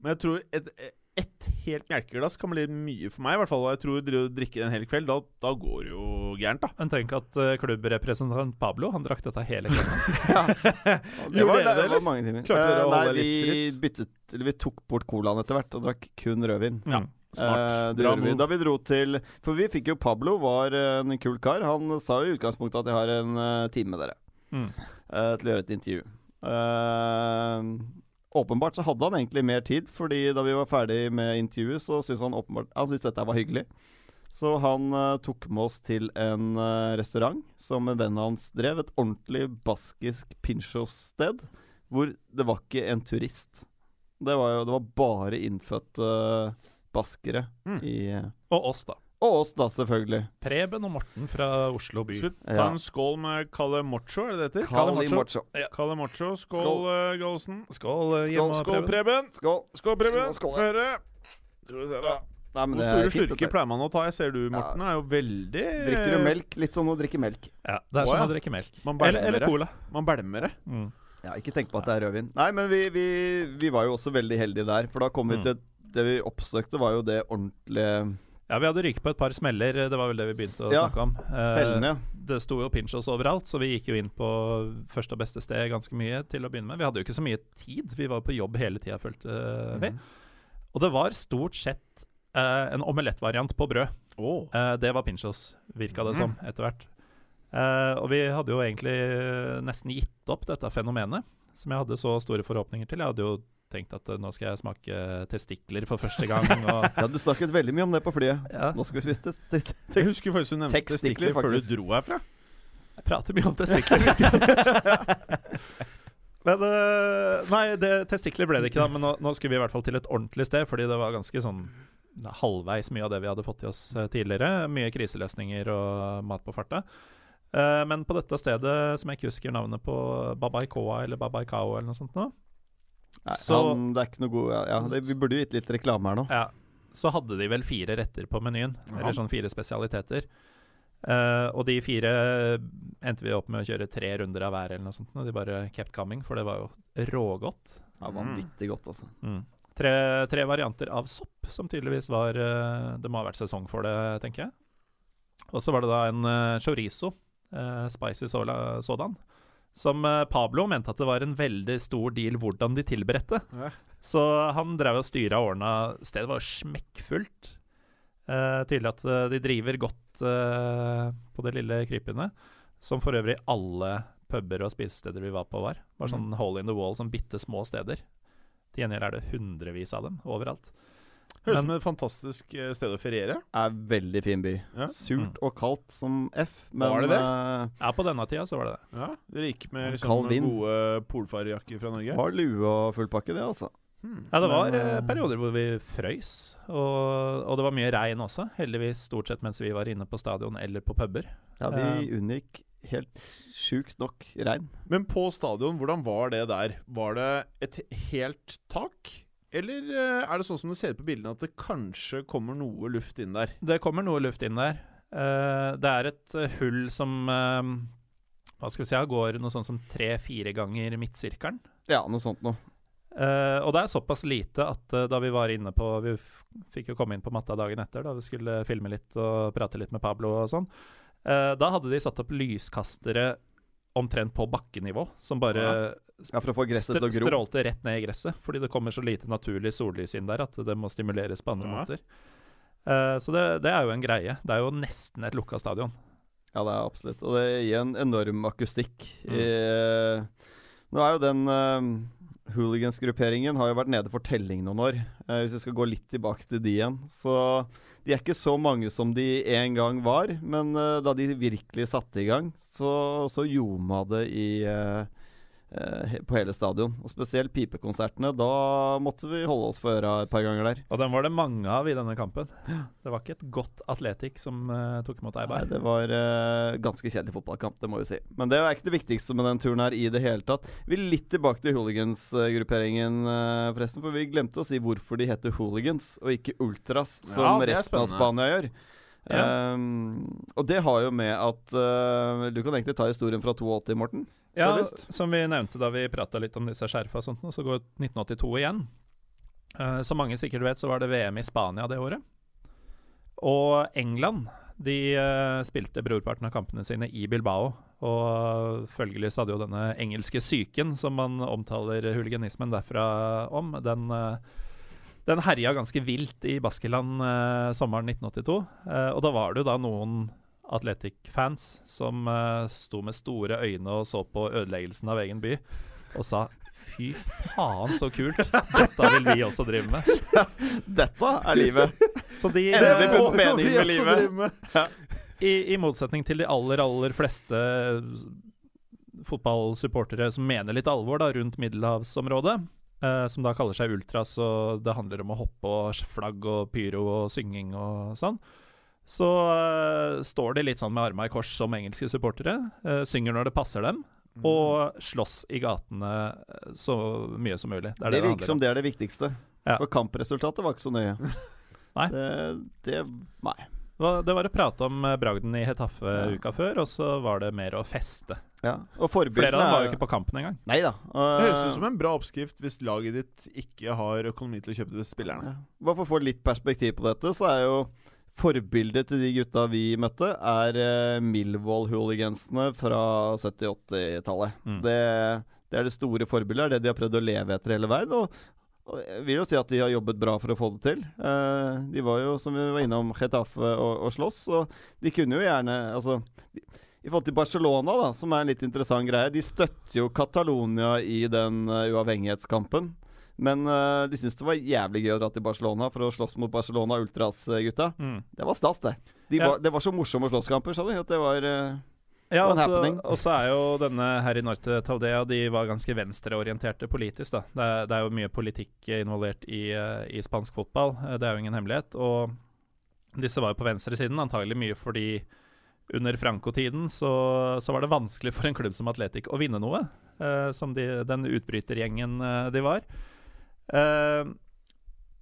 Speaker 1: men jeg tror et, ett helt melkeglass kan bli mye for meg, i hvert fall. Jeg tror å drikke det en hel kveld, da, da går det jo gærent, da.
Speaker 3: Men tenk at uh, klubbrepresentant Pablo Han drakk dette hele kvelden.
Speaker 2: Det var,
Speaker 1: det,
Speaker 2: det var mange timer.
Speaker 1: Klarte dere å
Speaker 2: nei, vi
Speaker 1: litt fritt?
Speaker 2: byttet Eller vi tok bort colaen etter hvert og drakk kun rødvin.
Speaker 3: Ja.
Speaker 1: Smart.
Speaker 2: Eh,
Speaker 1: Bra
Speaker 2: vi. Da vi dro til For vi fikk jo Pablo, var eh, en kul kar. Han sa jo i utgangspunktet at jeg har en time med dere
Speaker 3: Mm.
Speaker 2: eh, til å gjøre et intervju. Eh, åpenbart så hadde han egentlig mer tid, Fordi da vi var ferdig med intervjuet, så syntes han åpenbart Han syntes dette var hyggelig. Så han uh, tok med oss til en uh, restaurant som en venn av hans drev. Et ordentlig baskisk pinchos-sted. Hvor det var ikke en turist. Det var jo det var bare innfødte baskere
Speaker 1: Mm.
Speaker 2: i
Speaker 3: Og oss, da.
Speaker 2: Og oss, da, selvfølgelig.
Speaker 3: Preben og Morten fra Oslo by.
Speaker 1: Slutt. Ta
Speaker 2: Ja.
Speaker 1: en skål med Kalle Mocho, er det det heter?
Speaker 2: Kalle
Speaker 1: Mocho. Kalle Mocho. Skål,
Speaker 2: Skål.
Speaker 1: uh, Gallosen.
Speaker 3: Skål, eh,
Speaker 2: Skål,
Speaker 3: Preben. og
Speaker 1: Skål,
Speaker 3: Preben.
Speaker 2: Skål.
Speaker 1: Skål, Preben.
Speaker 2: Skål,
Speaker 1: Få høre. Skal vi se, da.
Speaker 2: Nei, men
Speaker 1: Hvor store
Speaker 2: er
Speaker 1: slurker pleier man å ta? Jeg ser du, Morten, er jo veldig
Speaker 2: Drikker du melk? Litt som å drikke melk.
Speaker 3: Ja, det er som
Speaker 1: ja.
Speaker 3: å drikke melk.
Speaker 1: Man
Speaker 3: Eller, eller cola.
Speaker 1: Man bælmer det.
Speaker 3: Mm.
Speaker 2: Ja, ikke tenk på at det er rødvin. Nei, men vi, vi, vi var jo også veldig heldige der. For da kom vi
Speaker 3: Mm.
Speaker 2: til Det vi oppsøkte, var jo det ordentlige
Speaker 3: Ja, vi hadde ryket på et par smeller. Det var vel det vi begynte å
Speaker 2: Ja,
Speaker 3: snakke om. Eh,
Speaker 2: fellene. ja.
Speaker 3: det sto jo pinchos overalt, så vi gikk jo inn på første og beste sted ganske mye til å begynne med. Vi hadde jo ikke så mye tid. Vi var på jobb hele tida, følte vi.
Speaker 1: Mhm.
Speaker 3: Og det var stort sett eh, en omelettvariant på brød.
Speaker 1: Oh.
Speaker 3: Eh, det var pinchos, virka det
Speaker 1: Mhm.
Speaker 3: som, etter hvert. Eh, og vi hadde jo egentlig nesten gitt opp dette fenomenet, som jeg hadde så store forhåpninger til. Jeg hadde jo tenkt at eh, nå skal jeg smake testikler for første gang. Og,
Speaker 2: Ja, du snakket veldig mye om det på flyet.
Speaker 3: ja,
Speaker 2: Nå skal vi spise tes- tes-
Speaker 1: Jeg husker faktisk du nevnte testikler før du dro herfra.
Speaker 3: jeg prater mye om testikler. Men eh, Nei, det, testikler ble det ikke, da. Men nå, nå skulle vi i hvert fall til et ordentlig sted, fordi det var ganske sånn halvveis mye av det vi hadde fått i oss eh, tidligere. Mye kriseløsninger og mat på farta. Eh, men på dette stedet, som jeg ikke husker navnet på, Babaikoa eller Babaikao eller noe sånt nå,
Speaker 2: Nei,
Speaker 3: Så-
Speaker 2: han, det er ikke noe god ja, det, Vi burde jo gitt litt reklame her nå.
Speaker 3: ja, så hadde de vel fire retter på menyen.
Speaker 1: ja.
Speaker 3: Eller sånn fire spesialiteter. Uh, og de fire endte vi opp med å kjøre tre runder av hver, eller noe sånt. Og de bare kept coming, for det var jo rågodt.
Speaker 2: Ja, Vanvittig godt, altså.
Speaker 3: Mm. Tre, tre varianter av sopp, som tydeligvis var uh, Det må ha vært sesong for det, tenker jeg. Og så var det da en uh, chorizo, spicy sådan, som eh, Pablo mente at det var en veldig stor deal hvordan de tilberedte.
Speaker 1: Ja.
Speaker 3: Så han drev og styra og ordna Stedet var smekkfullt. Eh, tydelig at eh, de driver godt eh, på det lille krypinnet, som for øvrig alle puber og spisesteder vi var på, var. Var sånn hole in the wall, sånn bitte små steder. Til gjengjeld er det hundrevis av dem overalt.
Speaker 1: Høres ut som et fantastisk eh, sted å feriere.
Speaker 2: Er veldig fin by.
Speaker 1: Ja.
Speaker 2: Surt
Speaker 3: Mm.
Speaker 2: og kaldt som F, men
Speaker 1: Var det det?
Speaker 2: eh,
Speaker 3: Ja, på denne tida så var det det.
Speaker 1: Ja, Dere gikk med liksom, gode polfarerjakker fra Norge?
Speaker 2: har lue og full pakke, det, altså.
Speaker 1: Hmm.
Speaker 3: Ja, det var
Speaker 2: Men,
Speaker 3: eh, perioder hvor vi frøys, og, og det var mye regn også. Heldigvis stort sett mens vi var inne på stadion eller på puber.
Speaker 2: Ja, vi unngikk helt sjukt nok regn.
Speaker 1: Men på stadion, hvordan var det der? Var det et helt tak? Eller eh, er det sånn som det ser ut på bildene, at det kanskje kommer noe luft inn der?
Speaker 3: Det kommer noe luft inn der. Eh, det er et eh, hull som Hva skal vi si, går noe sånn som tre-fire ganger midtsirkelen.
Speaker 2: Ja, noe sånt noe.
Speaker 3: Uh, og det er såpass lite at uh, da vi var inne på Vi f fikk jo komme inn på matta dagen etter, da vi skulle filme litt og prate litt med Pablo og sånn. Uh, da hadde de satt opp lyskastere omtrent på bakkenivå, som bare
Speaker 2: Ja, For å få gresset til å gro.
Speaker 3: strålte rett ned i gresset. Fordi det kommer så lite naturlig sollys inn der at det må stimuleres på andre
Speaker 1: Ja.
Speaker 3: måter. Uh, så det, det er jo en greie. Det er jo nesten et lukka stadion.
Speaker 2: Ja, det er absolutt. Og det gir en enorm akustikk.
Speaker 3: Mm.
Speaker 2: I, nå er jo den uh, Hooligans-grupperingen har jo vært nede for telling noen år. Uh, hvis vi skal gå litt tilbake til de igjen. Så de er ikke så mange som de en gang var. Men uh, da de virkelig satte i gang, så, så ljoma det i eh, eh, he- på hele stadion. Og spesielt pipekonsertene. Da måtte vi holde oss for øra et par ganger der.
Speaker 3: Og den var det mange av i denne kampen. Det var ikke et godt Atletic som uh, tok imot
Speaker 2: Nei, det var uh, ganske kjedelig fotballkamp, det må vi si. Men det er ikke det viktigste med den turen her i det hele tatt. Vi er litt tilbake til hooligans-grupperingen, uh, forresten. For vi glemte å si hvorfor de heter hooligans, og ikke ultras, som
Speaker 1: Ja,
Speaker 2: resten av. Spania gjør.
Speaker 3: Ja.
Speaker 2: Ehm, og det har jo med at uh, Du kan egentlig ta historien fra 82, Morten.
Speaker 3: Ja, som vi nevnte da vi prata litt om disse skjerfa og sånt, så går 1982 igjen. Uh, som mange sikkert vet, så var det VM i Spania det året. Og England de uh, spilte brorparten av kampene sine i Bilbao. Og følgelig så hadde jo denne engelske syken, som man omtaler huliganismen derfra om, den, eh, den herja ganske vilt i Baskeland eh, sommeren 1982. Eh, og da var det jo da noen Athletic-fans som eh, sto med store øyne og så på ødeleggelsen av egen by, og sa Fy faen, så kult. Dette vil vi også drive med.
Speaker 2: Dette er livet!
Speaker 3: Så de,
Speaker 2: Endelig funnet mening med livet.
Speaker 1: Ja.
Speaker 3: i, I motsetning til de aller, aller fleste fotballsupportere som mener litt alvor da, rundt middelhavsområdet, eh, som da kaller seg ultras, og det handler om å hoppe og flagg og pyro og synging og sånn, så uh, står de litt sånn med arma i kors som engelske supportere, Uh, synger når det passer dem,
Speaker 2: Mm.
Speaker 3: og slåss i gatene så mye som mulig. Det er
Speaker 2: Det
Speaker 3: det det,
Speaker 2: virker som det er det viktigste.
Speaker 3: Ja.
Speaker 2: For kampresultatet var ikke så nøye.
Speaker 3: Nei.
Speaker 2: Det, det Nei.
Speaker 3: Det var- å prate om eh, bragden i Hetaffe
Speaker 2: Ja.
Speaker 3: uka før, og så var det mer å feste.
Speaker 2: Ja. Og
Speaker 3: Flere av dem var jo ikke på kampen engang.
Speaker 2: Nei da.
Speaker 1: Det høres ut som en bra oppskrift hvis laget ditt ikke har økonomi til å kjøpe det spillerne.
Speaker 2: Ja. Bare for å få litt perspektiv på dette, så er jo forbildet til de gutta vi møtte, er eh, Millwall-hooligansene fra 70-80-tallet.
Speaker 3: Mm.
Speaker 2: Det, det er det store forbildet, det er det de har prøvd å leve etter hele veien. Og jeg vil jo si at de har jobbet bra for å få det til. Eh, de var jo, som vi var innom, Chetaffe og, og slåss, og de kunne jo gjerne Altså de, i forhold til Barcelona, da, som er en litt interessant greie, de støtter jo Catalonia i den uh, uavhengighetskampen. Men uh, de syntes det var jævlig gøy å dra til Barcelona for å slåss mot Barcelona Ultras-gutta.
Speaker 3: Mm.
Speaker 2: Det var stas, det. De
Speaker 3: Ja.
Speaker 2: var, det var så morsomme slåsskamper, sa de. At det var eh,
Speaker 3: Ja,
Speaker 2: Og
Speaker 3: og så- er jo denne her i Norte Taldea De var ganske venstreorienterte politisk. da Det er, det er jo mye politikk involvert i, eh, i spansk fotball, eh, det er jo ingen hemmelighet. Og disse var jo på venstresiden, antagelig mye fordi under Franco-tiden så, så var det vanskelig for en klubb som Atletic å vinne noe. eh, som de, den utbrytergjengen eh, de var. Eh,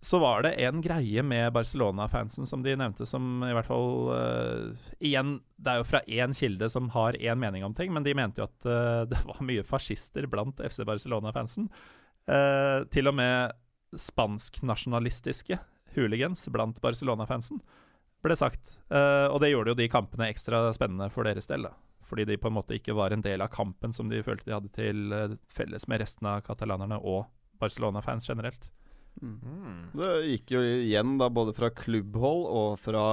Speaker 3: så var det en greie med Barcelona-fansen som de nevnte, som i hvert fall eh, Igjen, det er jo fra én kilde som har én mening om ting, men de mente jo at uh, det var mye fascister blant FC Barcelona-fansen. Uh, til og med spansk-nasjonalistiske hooligans blant Barcelona-fansen, ble sagt. Uh, og det gjorde jo de kampene ekstra spennende for deres del, da. Fordi de på en måte ikke var en del av kampen som de følte de hadde til felles med resten av katalanerne og Barcelona-fans generelt.
Speaker 1: Mm.
Speaker 2: Det gikk jo igjen, da, både fra klubbhold og fra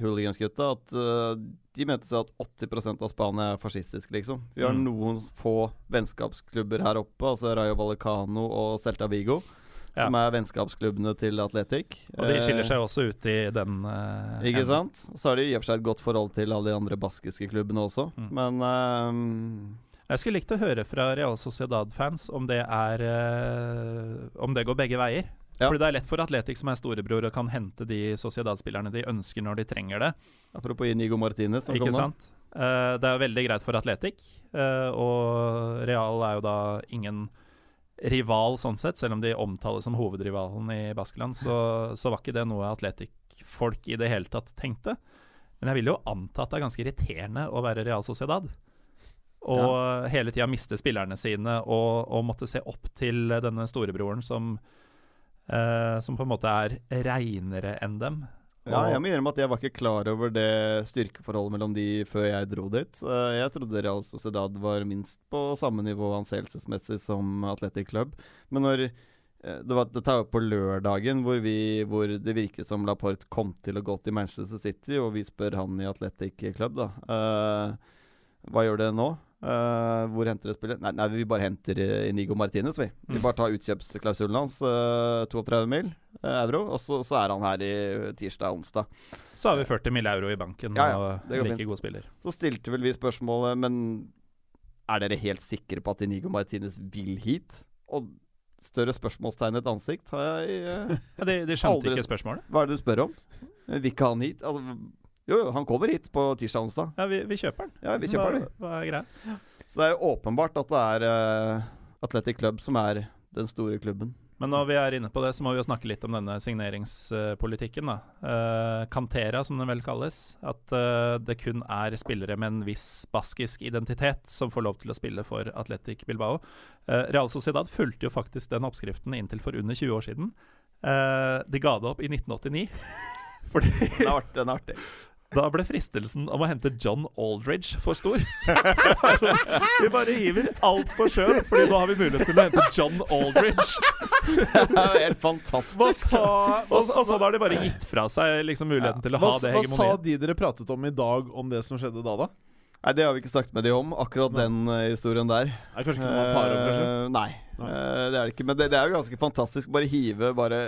Speaker 2: hooligansgutta, at uh, de mente seg at 80 av Spania er fascistisk, liksom. Vi har
Speaker 3: Mm.
Speaker 2: noen få vennskapsklubber her oppe, altså Rayo Vallecano og Celta Vigo,
Speaker 3: Ja.
Speaker 2: som er vennskapsklubbene til Atletic.
Speaker 3: Og de skiller
Speaker 2: Eh,
Speaker 3: seg også ut i den Uh,
Speaker 2: Ikke
Speaker 3: enden.
Speaker 2: sant? Så har de i og for seg et godt forhold til alle de andre baskiske klubbene også,
Speaker 3: Mm.
Speaker 2: men eh,
Speaker 3: Jeg skulle likt å høre fra Real Sociedad-fans om det er eh, Om det går begge veier.
Speaker 2: Ja.
Speaker 3: Fordi det er lett for Atletic, som er storebror, og kan hente de Sociedad-spillerne de ønsker når de trenger det.
Speaker 2: Apropos Inigo Martinez, som
Speaker 3: Ikke
Speaker 2: kom nå.
Speaker 3: sant? Eh, det er jo veldig greit for Atletic, uh, og Real er jo da ingen rival sånn sett, selv om de omtales som hovedrivalen i Baskeland, så, så var ikke det noe Atletic-folk i det hele tatt tenkte. Men jeg vil jo anta at det er ganske irriterende å være Real Sociedad. Og hele tida miste spillerne sine og, og måtte se opp til denne storebroren som, eh, som på en måte er reinere enn dem.
Speaker 2: Ja, jeg må innrømme at jeg var ikke klar over det styrkeforholdet mellom de før jeg dro dit. Eh, Jeg trodde Real Sociedad var minst på samme nivå anseelsesmessig som Athletic Club. Men når eh, det var, Dette er jo på lørdagen hvor, vi, hvor det virket som Laporte kom til å gå til Manchester City, og vi spør han i Athletic Club, da. Uh, hva gjør det nå? Eh, hvor henter det spillet? Nei, nei, vi bare henter eh, Inigo Martinez, vi. Vi
Speaker 3: Mm.
Speaker 2: bare tar utkjøpsklausulen hans, uh, 32 mil uh, euro, og så, så er han her i tirsdag og onsdag.
Speaker 3: Så har vi 40 mill. euro i banken
Speaker 2: Ja, ja,
Speaker 3: og like
Speaker 2: fint.
Speaker 3: god spiller.
Speaker 2: Så stilte vel vi spørsmålet, men er dere helt sikre på at Inigo Martinez vil hit? Og større spørsmålstegn i et ansikt har jeg uh,
Speaker 3: Ja, de, de skjønte
Speaker 2: Aldri-
Speaker 3: ikke spørsmålet.
Speaker 2: Hva er det du spør om? Eh, Vil ikke han hit? Altså, jo, jo, han kommer hit på tirsdag og onsdag.
Speaker 3: Ja, vi, vi kjøper den.
Speaker 2: Ja, vi kjøper den.
Speaker 3: Hva, hva er greia?
Speaker 2: Så det er jo åpenbart at det er uh, Athletic Club som er den store klubben.
Speaker 3: Men når vi er inne på det, så må vi jo snakke litt om denne signeringspolitikken. da. Eh, Cantera, som den vel kalles. At eh, det kun er spillere med en viss baskisk identitet som får lov til å spille for Atletic Bilbao. Eh, Real Sociedad fulgte jo faktisk den oppskriften inntil for under 20 år siden. Eh, de ga det opp i 1989. Fordi
Speaker 2: Den er artig. Den er artig.
Speaker 3: Da ble fristelsen om å hente John Aldridge for stor. vi bare hiver alt på sjøen, Fordi nå har vi mulighet til å hente John Aldridge.
Speaker 2: Det er helt fantastisk.
Speaker 3: Og, og så har de bare gitt fra seg liksom muligheten til å
Speaker 1: hva,
Speaker 3: ha det hegemoniet.
Speaker 1: hva sa de dere pratet om i dag, om det som skjedde da, da?
Speaker 2: Nei, det har vi ikke snakket med de om, akkurat
Speaker 1: Nei.
Speaker 2: den uh, historien der.
Speaker 1: Er kanskje ikke noe man tar om, kanskje?
Speaker 2: Uh, nei,
Speaker 1: Nei.
Speaker 2: Uh, det er det ikke. Men det, det er jo ganske fantastisk. Bare hive bare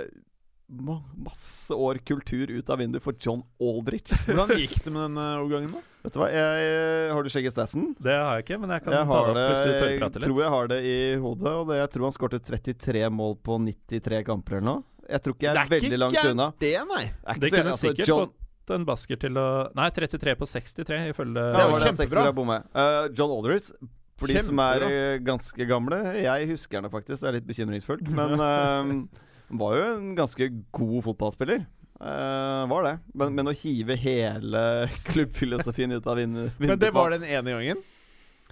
Speaker 2: masse år kultur ut av vinduet for John Aldrich.
Speaker 1: Hvordan gikk det med den eh, overgangen, da?
Speaker 2: Vet du hva, jeg, Har du skjegget statsen?
Speaker 3: Det har jeg ikke, men jeg kan
Speaker 2: Jeg
Speaker 3: ta det opp hvis du
Speaker 2: det, jeg tror jeg har det i hodet. Og det, jeg tror han skårte 33 mål på 93 kamper eller noe. Jeg tror ikke jeg er, veldig langt unna.
Speaker 1: det, nei.
Speaker 2: Er ikke
Speaker 3: Det
Speaker 2: så-
Speaker 3: kunne
Speaker 2: altså,
Speaker 3: sikkert
Speaker 2: John,
Speaker 3: fått en basker til å Nei, 33 på 63, ifølge
Speaker 2: Ja,
Speaker 1: Det var kjempebra.
Speaker 2: det bommer. Eh, John Aldrich for de som er eh, ganske gamle Jeg husker henne faktisk, det er litt bekymringsfullt. Men eh, han var jo en ganske god fotballspiller. Uh, var det. Men, men å hive hele klubbfilosofien ut av vinduet
Speaker 1: Men det var den ene gangen?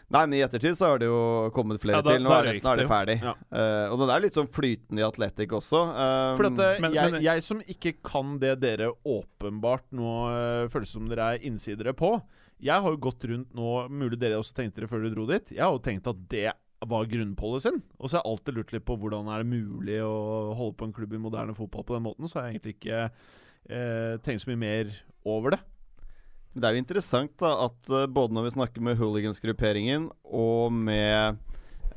Speaker 2: Nei, men i ettertid så har det jo kommet flere
Speaker 3: Ja, da-
Speaker 2: til. Nå er, det, nå er
Speaker 3: det
Speaker 2: ferdig.
Speaker 1: Ja.
Speaker 2: Uh, og den er litt sånn flytende i Atletic også. eh,
Speaker 1: For eh,
Speaker 3: Men-
Speaker 1: jeg,
Speaker 3: men-
Speaker 1: jeg som ikke kan det dere åpenbart nå uh, føles som dere er innsidere på Jeg har jo gått rundt nå Mulig dere også tenkte det før dere dro dit. Jeg har jo tenkt at det var grunnpolicyen. Og så har jeg alltid lurt litt på hvordan er det mulig å holde på en klubb i moderne fotball på den måten. Så har jeg egentlig ikke eh, tenkt så mye mer over det.
Speaker 2: Det er jo interessant da at eh, både når vi snakker med hooligansgrupperingen og med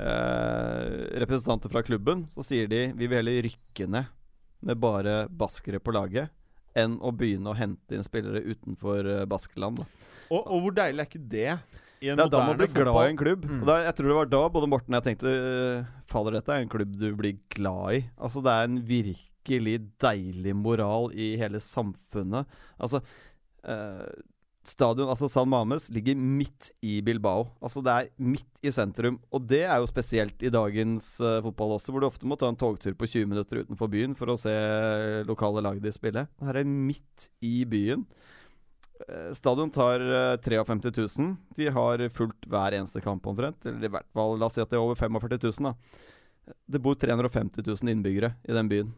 Speaker 2: eh, representanter fra klubben, så sier de vi vil heller rykke ned med bare baskere på laget enn å begynne å hente inn spillere utenfor eh, Baskeland.
Speaker 1: Og, og hvor deilig er ikke det? I en
Speaker 2: Det er da man blir glad i en klubb.
Speaker 1: Mm.
Speaker 2: Og da, jeg tror det var da både Morten og jeg tenkte eh, Fader, dette er en klubb du blir glad i. Altså Det er en virkelig deilig moral i hele samfunnet. Altså eh, Stadion, altså San Mames, ligger midt i Bilbao. Altså Det er midt i sentrum. Og det er jo spesielt i dagens uh, fotball også, hvor du ofte må ta en togtur på 20 minutter utenfor byen for å se lokale lag de spiller. Her er midt i byen. Eh, Stadion tar eh, 53 000. De har fulgt hver eneste kamp omtrent. Eller i hvert fall, la oss si at det er over 45 000, da. Det bor 350 000 innbyggere i den byen.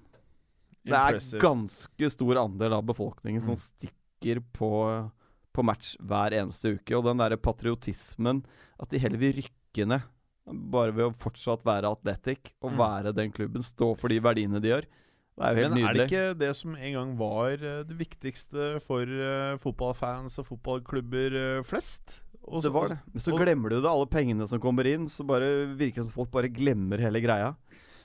Speaker 2: Det er ganske stor andel av befolkningen som
Speaker 1: Mm.
Speaker 2: stikker på, på match hver eneste uke. Og den derre patriotismen, at de heller vil rykke ned. Bare ved å fortsatt være athletic og
Speaker 1: Mm.
Speaker 2: være den klubben. Stå for de verdiene de gjør. Det er jo helt
Speaker 1: Men er det ikke det som en gang var eh, det viktigste for eh, fotballfans og fotballklubber eh, flest? Også,
Speaker 2: Det var det. Men så glemmer du det. Alle pengene som kommer inn, så bare virker det som folk bare glemmer hele greia.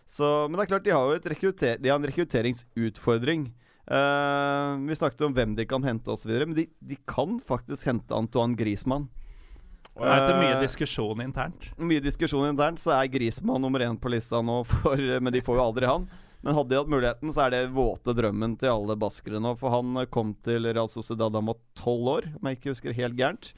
Speaker 2: Så, men det er klart, de har jo et rekrutta- de har en rekrutteringsutfordring. Uh, vi snakket om hvem de kan hente osv., men de, de kan faktisk hente Antoine Griezmann.
Speaker 3: Og Etter mye diskusjon internt.
Speaker 2: Mye diskusjon internt, så er Griezmann nummer én på lista nå, for, men de får jo aldri han. Men hadde de hatt muligheten, så er det våte drømmen til alle baskere nå. For han kom til Real Sociedad da han var tolv år, om jeg ikke husker helt gærent.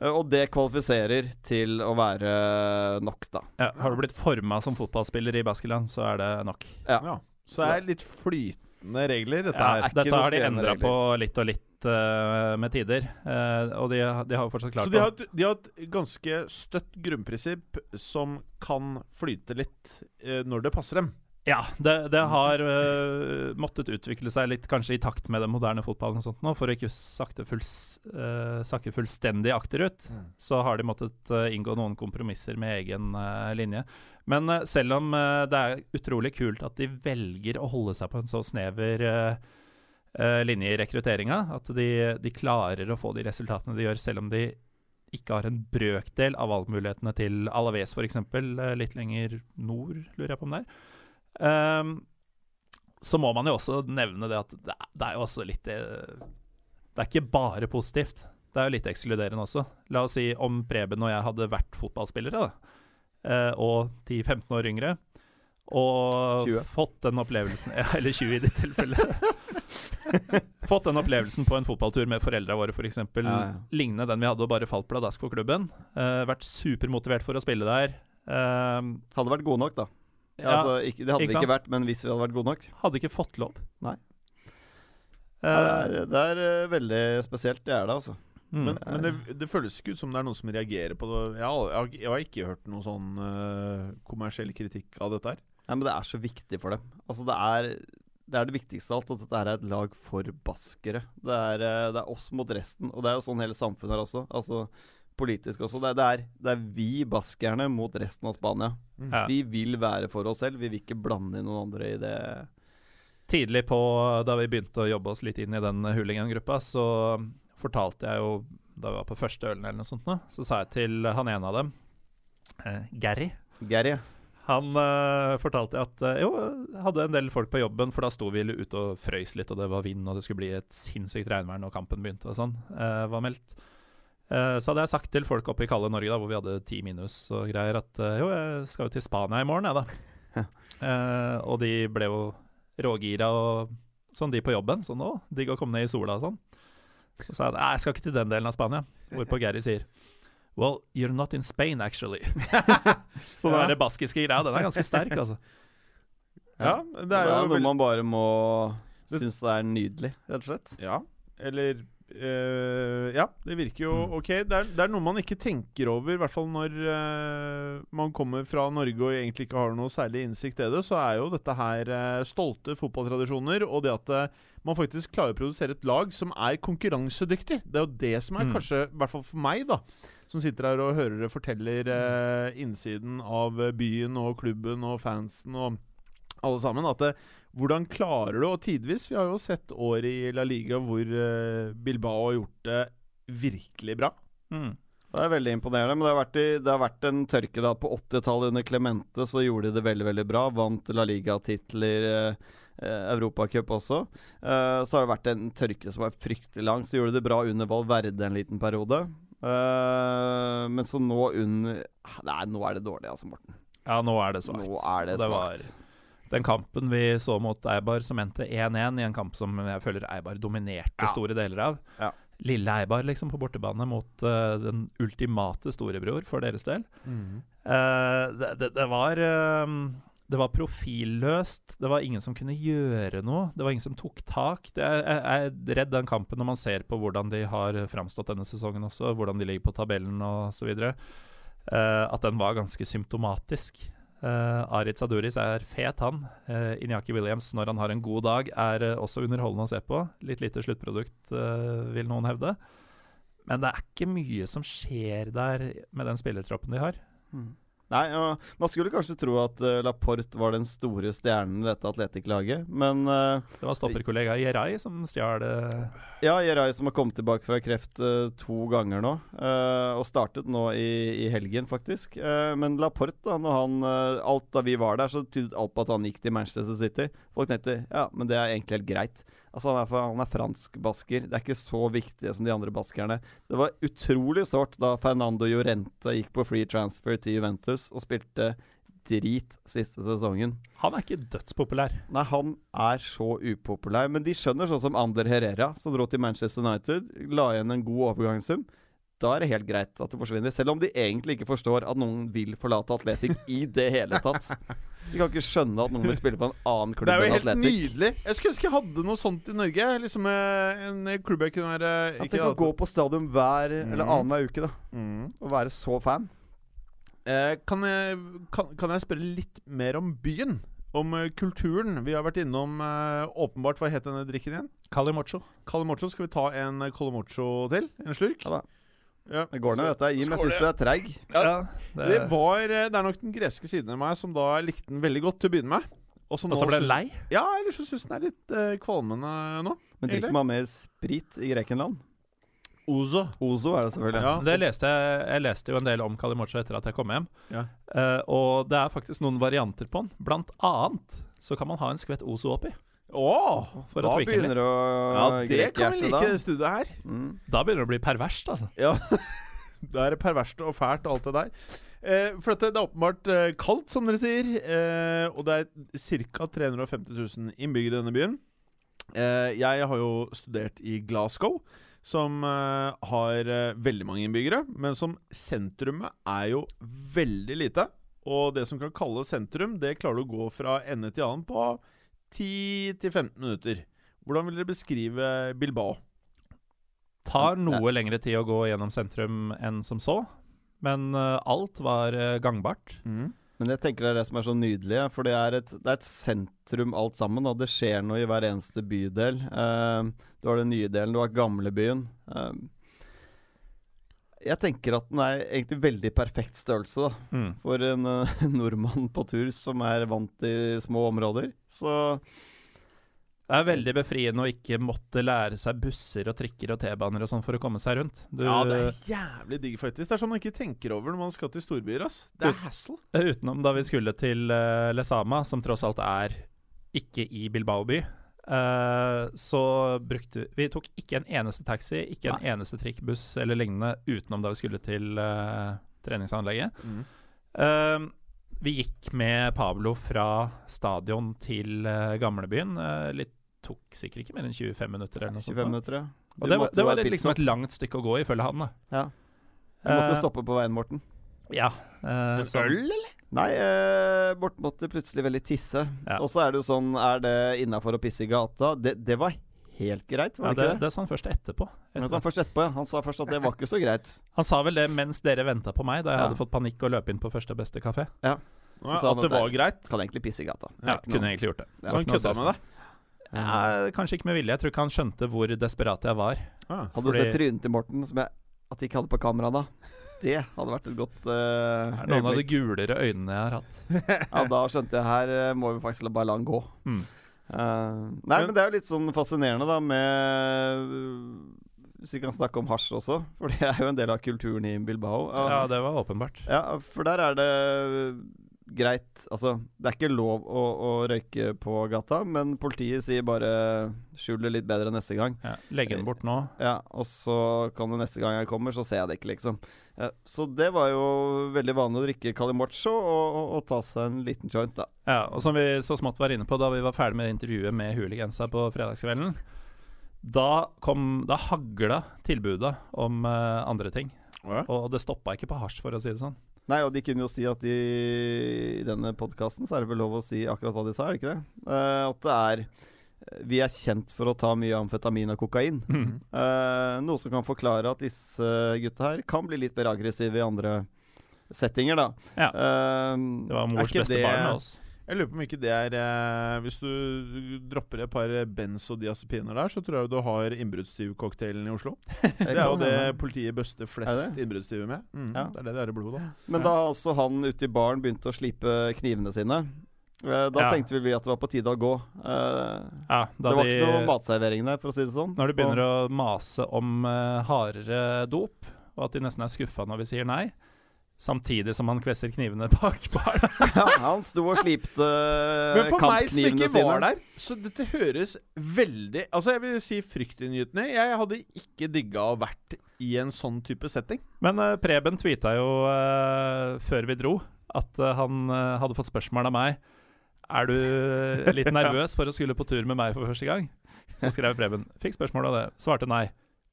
Speaker 2: Eh, Og det kvalifiserer til å være nok, da.
Speaker 3: Ja, har du blitt forma som fotballspiller i Baskeland, så er det nok.
Speaker 2: Ja.
Speaker 1: Ja. Så det er litt flytende regler, dette
Speaker 3: Ja,
Speaker 1: her.
Speaker 2: er
Speaker 3: dette har de endra på litt og litt eh, med tider. Eh, og de, har- de har fortsatt klart
Speaker 1: Så de har, de har et ganske støtt grunnprinsipp som kan flyte litt når det passer dem.
Speaker 3: Ja, det, det har uh, måttet utvikle seg litt kanskje i takt med den moderne fotballen og sånt nå, for å ikke sakte fulls, uh, sakke fullstendig akterut. Så har de måttet uh, inngå noen kompromisser med egen linje. Men selv om det er utrolig kult at de velger å holde seg på en så snever linje i rekrutteringa, at de, de klarer å få de resultatene de gjør, selv om de ikke har en brøkdel av valgmulighetene til Alaves f.eks., litt lenger nord, lurer jeg på om det er. Ehm, så må man jo også nevne det at det, det er jo også litt eh, Det er ikke bare positivt. Det er jo litt ekskluderende også. La oss si om Preben og jeg hadde vært fotballspillere, da. Uh, og 10-15 år yngre, og
Speaker 2: 20.
Speaker 3: fått den opplevelsen ja, Eller 20 i ditt tilfelle. fått den opplevelsen på en fotballtur med foreldra våre, f.eks.
Speaker 2: Ja, ja.
Speaker 3: Lignende den vi hadde og bare falt pladask for klubben. Uh, vært supermotivert for å spille der. Uh,
Speaker 2: Hadde vært gode nok, da.
Speaker 3: Ja,
Speaker 2: altså, ikke, det hadde
Speaker 3: ikke
Speaker 2: vi ikke vært, men hvis vi hadde vært gode nok.
Speaker 3: hadde ikke fått lov.
Speaker 2: Nei.
Speaker 3: Eh,
Speaker 2: Ja, det er, det er eh, veldig spesielt, det er det, altså.
Speaker 3: mm.
Speaker 1: Men, men det, det føles ikke ut som det er noen som reagerer på det. Jeg har, jeg jeg har ikke hørt noen sånn uh, kommersiell kritikk av dette her.
Speaker 2: Nei, men det er så viktig for dem. Altså, det er det, er det viktigste av alt, at dette er et lag for baskere. Det er, eh, det er oss mot resten, og det er jo sånn hele samfunnet er også. Altså politisk også. Det er, det er, det er vi baskerne mot resten av Spania.
Speaker 3: Ja.
Speaker 2: Vi vil være for oss selv, vi vil ikke blande inn noen andre i det.
Speaker 3: Tidlig på, da vi begynte å jobbe oss litt inn i den hooligan-gruppa, så fortalte jeg jo, da vi var på første ølen eller noe sånt, nå, så sa jeg til han ene av dem, eh, Gary
Speaker 2: Gary.
Speaker 3: Han eh, fortalte at eh, jo, hadde en del folk på jobben, for da sto vi ute og frøys litt, og det var vind, og det skulle bli et sinnssykt regnvær når kampen begynte og sånn, eh, var meldt. Eh, så hadde jeg sagt til folk oppe i kalde Norge, da, hvor vi hadde ti minus og greier, at eh, jo, jeg skal jo til Spania i morgen, jeg, da. uh, og de ble jo rågira og sånn, de på jobben. Sånn å, digg å komme ned i sola og sånn. Så sa jeg nei, jeg skal ikke til den delen av Spania. Hvorpå Gary sier Well, you're not in Spain, actually. så den
Speaker 1: Ja.
Speaker 3: der baskiske greia, den er ganske sterk, altså.
Speaker 1: Ja,
Speaker 2: Det
Speaker 1: det
Speaker 2: er,
Speaker 1: er jo
Speaker 2: noe
Speaker 1: vel-
Speaker 2: man bare må synes det er nydelig, rett og slett.
Speaker 1: Ja, eller eh, Ja, det virker jo
Speaker 3: Mm.
Speaker 1: ok. Det er, det er noe man ikke tenker over, i hvert fall når uh, man kommer fra Norge og egentlig ikke har noe særlig innsikt i det, så er jo dette her uh, stolte fotballtradisjoner, og det at man faktisk klarer å produsere et lag som er konkurransedyktig. Det er jo det som er
Speaker 3: Mm.
Speaker 1: kanskje, i hvert fall for meg, da, som sitter her og hører det forteller innsiden av byen og klubben og fansen og alle sammen. At det, hvordan klarer du, og tidvis Vi har jo sett år i La Liga hvor eh, Bilbao har gjort det virkelig bra.
Speaker 3: Mm.
Speaker 2: Det er veldig imponerende. Men det har vært, i, det har vært en tørke da på 80-tallet under Clemente. Så gjorde de det veldig veldig bra. Vant La Liga-titler, eh, Europacup også. Eh, så har det vært en tørke som var fryktelig lang. Så gjorde de det bra under Valverde en liten periode. Eh, men så nå under Nei, nå er det dårlig, altså, Morten.
Speaker 3: Ja, nå er det svakt.
Speaker 2: Nå er det svakt.
Speaker 3: Den kampen vi så mot Eibar, som endte 1-1, i en kamp som jeg føler Eibar dominerte
Speaker 2: Ja.
Speaker 3: store deler av.
Speaker 2: Ja.
Speaker 3: Lille Eibar liksom på bortebane mot uh, den ultimate storebror for deres del. Eh, det, det, det var eh, Det var profilløst. Det var ingen som kunne gjøre noe. Det var ingen som tok tak. Det er, jeg jeg er redd den kampen når man ser på hvordan de har framstått denne sesongen også, hvordan de ligger på tabellen osv., uh, at den var ganske symptomatisk. Uh, Aritz Aduris er fet, han. Uh, Inyaki Williams, når han har en god dag, er uh, også underholdende å se på. Litt lite sluttprodukt, uh, vil noen hevde. Men det er ikke mye som skjer der med den spillertroppen de har.
Speaker 2: Nei, Man skulle kanskje tro at uh, Laporte var den store stjernen i dette Atletic-laget, men uh,
Speaker 3: Det var stopperkollega Jerai som stjal uh...
Speaker 2: Ja, Jerai som har kommet tilbake fra kreft to ganger nå. og startet nå i, i helgen, faktisk. Men Laporte, da når han Alt da vi var der, så tydet alt på at han gikk til Manchester City. Folk tenkte ja, men det er egentlig helt greit. Altså Han er, han er fransk-basker. Det er ikke så viktig som de andre baskerne. Det var utrolig sårt da Fernando Llorente gikk på free transfer til Juventus og spilte drit siste sesongen.
Speaker 3: Han er ikke dødspopulær.
Speaker 2: Nei, han er så upopulær. Men de skjønner sånn som Ander Herrera, som dro til Manchester United, la igjen en god overgangssum. Da er det helt greit at det forsvinner. Selv om de egentlig ikke forstår at noen vil forlate Atletic i det hele tatt. De kan ikke skjønne at noen vil spille på en annen klubb
Speaker 1: Det er jo helt nydelig. Jeg skulle ønske jeg hadde noe sånt i Norge. Liksom eh, En klubb jeg kunne være
Speaker 2: At de kan gå på stadion hver eller
Speaker 1: Mhm.
Speaker 2: annenhver uke da
Speaker 1: mm.
Speaker 2: og være så fan.
Speaker 1: Eh, kan, jeg, kan, kan jeg spørre litt mer om byen? om eh, kulturen. Vi har vært innom uh, åpenbart Hva het denne drikken igjen?
Speaker 3: Calimocho.
Speaker 1: Calimocho. Skal vi ta en Calimocho til? En slurk?
Speaker 2: Ja da.
Speaker 1: Ja.
Speaker 2: Det går ned, dette. Jim, jeg syns du er treig.
Speaker 3: Ja,
Speaker 1: Det, var, eh, det er nok den greske siden av meg som da likte den veldig godt til å begynne med. Og
Speaker 3: så ble den lei.
Speaker 1: Ja, eller så syns den er litt uh, kvalmende nå.
Speaker 2: Men drikker man mer sprit i Grekenland?
Speaker 1: Ozo.
Speaker 2: Ozo er det selvfølgelig.
Speaker 1: Ja.
Speaker 3: Det leste jeg, jeg leste jo en del om Kalimocha etter at jeg kom hjem.
Speaker 1: Ja.
Speaker 3: Uh, og det er faktisk noen varianter på den. Blant annet så kan man ha en skvett Ozo oppi.
Speaker 1: Åh,
Speaker 3: For
Speaker 2: da begynner det å
Speaker 1: ja, det kan vi like, da. studioet her.
Speaker 2: da. Mm.
Speaker 3: Da begynner det å bli perverst, altså.
Speaker 1: Ja. Da er det perverst og fælt alt det der. Eh, for dette, det er åpenbart eh, kaldt, som dere sier. Eh, og det er ca. 350 000 innbyggere i denne byen. Eh, jeg har jo studert i Glasgow, som eh, har eh, veldig mange innbyggere. Men som sentrumet er jo veldig lite. Og det som kan kalles sentrum, det klarer du å gå fra ende til annen på 10-15 minutter. Hvordan vil dere beskrive Bilbao?
Speaker 3: Tar noe lengre tid å gå gjennom sentrum enn som så. Men uh, alt var uh, gangbart.
Speaker 2: Men jeg tenker det er det som er så nydelig, for det er et, det er et sentrum alt sammen. Og det skjer noe i hver eneste bydel. Uh, du har den nye delen, du har gamlebyen. Uh, jeg tenker at den er egentlig veldig perfekt størrelse da,
Speaker 3: Mm.
Speaker 2: for en uh, nordmann på tur som er vant til små områder. Så
Speaker 3: Det er veldig befriende å ikke måtte lære seg busser og trikker og T-baner og sånn for å komme seg rundt. Du,
Speaker 1: Ja, det er jævlig digg, faktisk. Det er sånn man ikke tenker over når man skal til storbyer. ass Det er hassle.
Speaker 3: Utenom da vi skulle til uh, Lesama, som tross alt er ikke i Bilbao by. Eh, så brukte vi tok ikke en eneste taxi, ikke en eneste trikk, buss eller lignende utenom da vi skulle til uh, treningsanlegget.
Speaker 1: Mm.
Speaker 3: Uh, vi gikk med Pablo fra stadion til gamlebyen. Litt tok sikkert ikke mer enn 25 minutter. eller noe sånt.
Speaker 2: minutter, ja.
Speaker 3: Og det var, det var liksom et langt stykke å gå, ifølge han. da
Speaker 2: Ja. Du måtte stoppe på veien, Morten.
Speaker 3: Ja. Eh, øl,
Speaker 1: eller?
Speaker 2: Nei, eh, Morten måtte plutselig veldig tisse.
Speaker 3: Ja.
Speaker 2: Og så er det jo sånn Er det innafor å pisse i gata? Det, det var helt greit, var
Speaker 3: Ja,
Speaker 2: det ikke det?
Speaker 3: det sa han først etterpå. Etter.
Speaker 2: han, først etterpå, ja. han sa først at det var ikke så greit.
Speaker 3: Han sa vel det mens dere venta på meg, da jeg
Speaker 2: Ja.
Speaker 3: hadde fått panikk og løp inn på første beste kafé.
Speaker 1: Ja,
Speaker 2: Så sa han
Speaker 1: at det var greit.
Speaker 2: Kan egentlig pisse i gata.
Speaker 3: Ja, kunne egentlig gjort det.
Speaker 2: Ja.
Speaker 1: Så han kødda med deg?
Speaker 3: Ja, kanskje ikke med vilje. Jeg tror ikke han skjønte hvor desperat jeg var.
Speaker 1: Ah.
Speaker 2: Hadde du
Speaker 3: Fordi-
Speaker 2: sett trynet til Morten som jeg at de ikke hadde på kamera da? Det hadde vært et godt uh,
Speaker 3: Det er noen av de gulere øynene jeg har hatt.
Speaker 2: Ja, da skjønte jeg her eh, må vi faktisk la bare la han gå.
Speaker 3: Mm.
Speaker 2: Uh, nei, men det er jo litt sånn fascinerende, da, med Hvis vi kan snakke om hasj også, for det er jo en del av kulturen i Bilbao.
Speaker 3: Ja, det var åpenbart.
Speaker 2: Ja, for der er det greit Altså, det er ikke lov å, å røyke på gata, men politiet sier bare 'skjul det litt bedre neste gang'.
Speaker 3: Ja, Legg den bort nå.
Speaker 2: Ja, og så kan det neste gang jeg kommer, så ser jeg det ikke, liksom. Ja, så det var jo veldig vanlig å drikke Calimocho og, og, og ta seg en liten joint, da.
Speaker 3: Ja, og som vi så smått var inne på da vi var ferdig med intervjuet med Hooligansa på fredagskvelden, da kom Da hagla tilbudet om uh, andre ting.
Speaker 1: Ja.
Speaker 3: Og det stoppa ikke på hasj, for å si det sånn.
Speaker 2: Nei, og de kunne jo si at de, i denne podkasten så er det vel lov å si akkurat hva de sa, er det ikke det? Eh, at det er Vi er kjent for å ta mye amfetamin og kokain.
Speaker 3: Mm.
Speaker 2: Eh, noe som kan forklare at disse gutta her kan bli litt mer aggressive i andre settinger, da.
Speaker 3: Ja.
Speaker 2: Eh,
Speaker 3: Det var mors beste
Speaker 1: det-
Speaker 3: barn med oss.
Speaker 1: Jeg lurer på om ikke det er eh, Hvis du dropper et par benzodiazepiner der, så tror jeg du har innbruddstyvcocktailen i Oslo. Det er jo det politiet bøster
Speaker 2: Er
Speaker 1: flest innbruddstyver med. Mm,
Speaker 2: Ja.
Speaker 1: Det er det det er i blodet, da.
Speaker 2: Men da altså han ute i baren begynte å slipe knivene sine. Eh, da
Speaker 3: Ja.
Speaker 2: tenkte vi at det var på tide å gå. Uh,
Speaker 3: Ja, da
Speaker 2: det var
Speaker 3: de,
Speaker 2: ikke noe matservering der, for å si det sånn.
Speaker 3: Når de begynner å mase om uh, hardere dop, og at de nesten er skuffa når vi sier nei, samtidig som han kvesser knivene bak baren.
Speaker 2: ja, Han sto og slipte
Speaker 1: Men for meg som ikke var der, så dette høres veldig Altså, jeg vil si fryktinngytende. Jeg hadde ikke digga å vært i en sånn type setting.
Speaker 3: Men uh, Preben tweeta jo uh, før vi dro at eh, han hadde fått spørsmål av meg Er du litt nervøs for å skulle på tur med meg for første gang. Så skrev Preben. Fikk spørsmål av det. Svarte nei.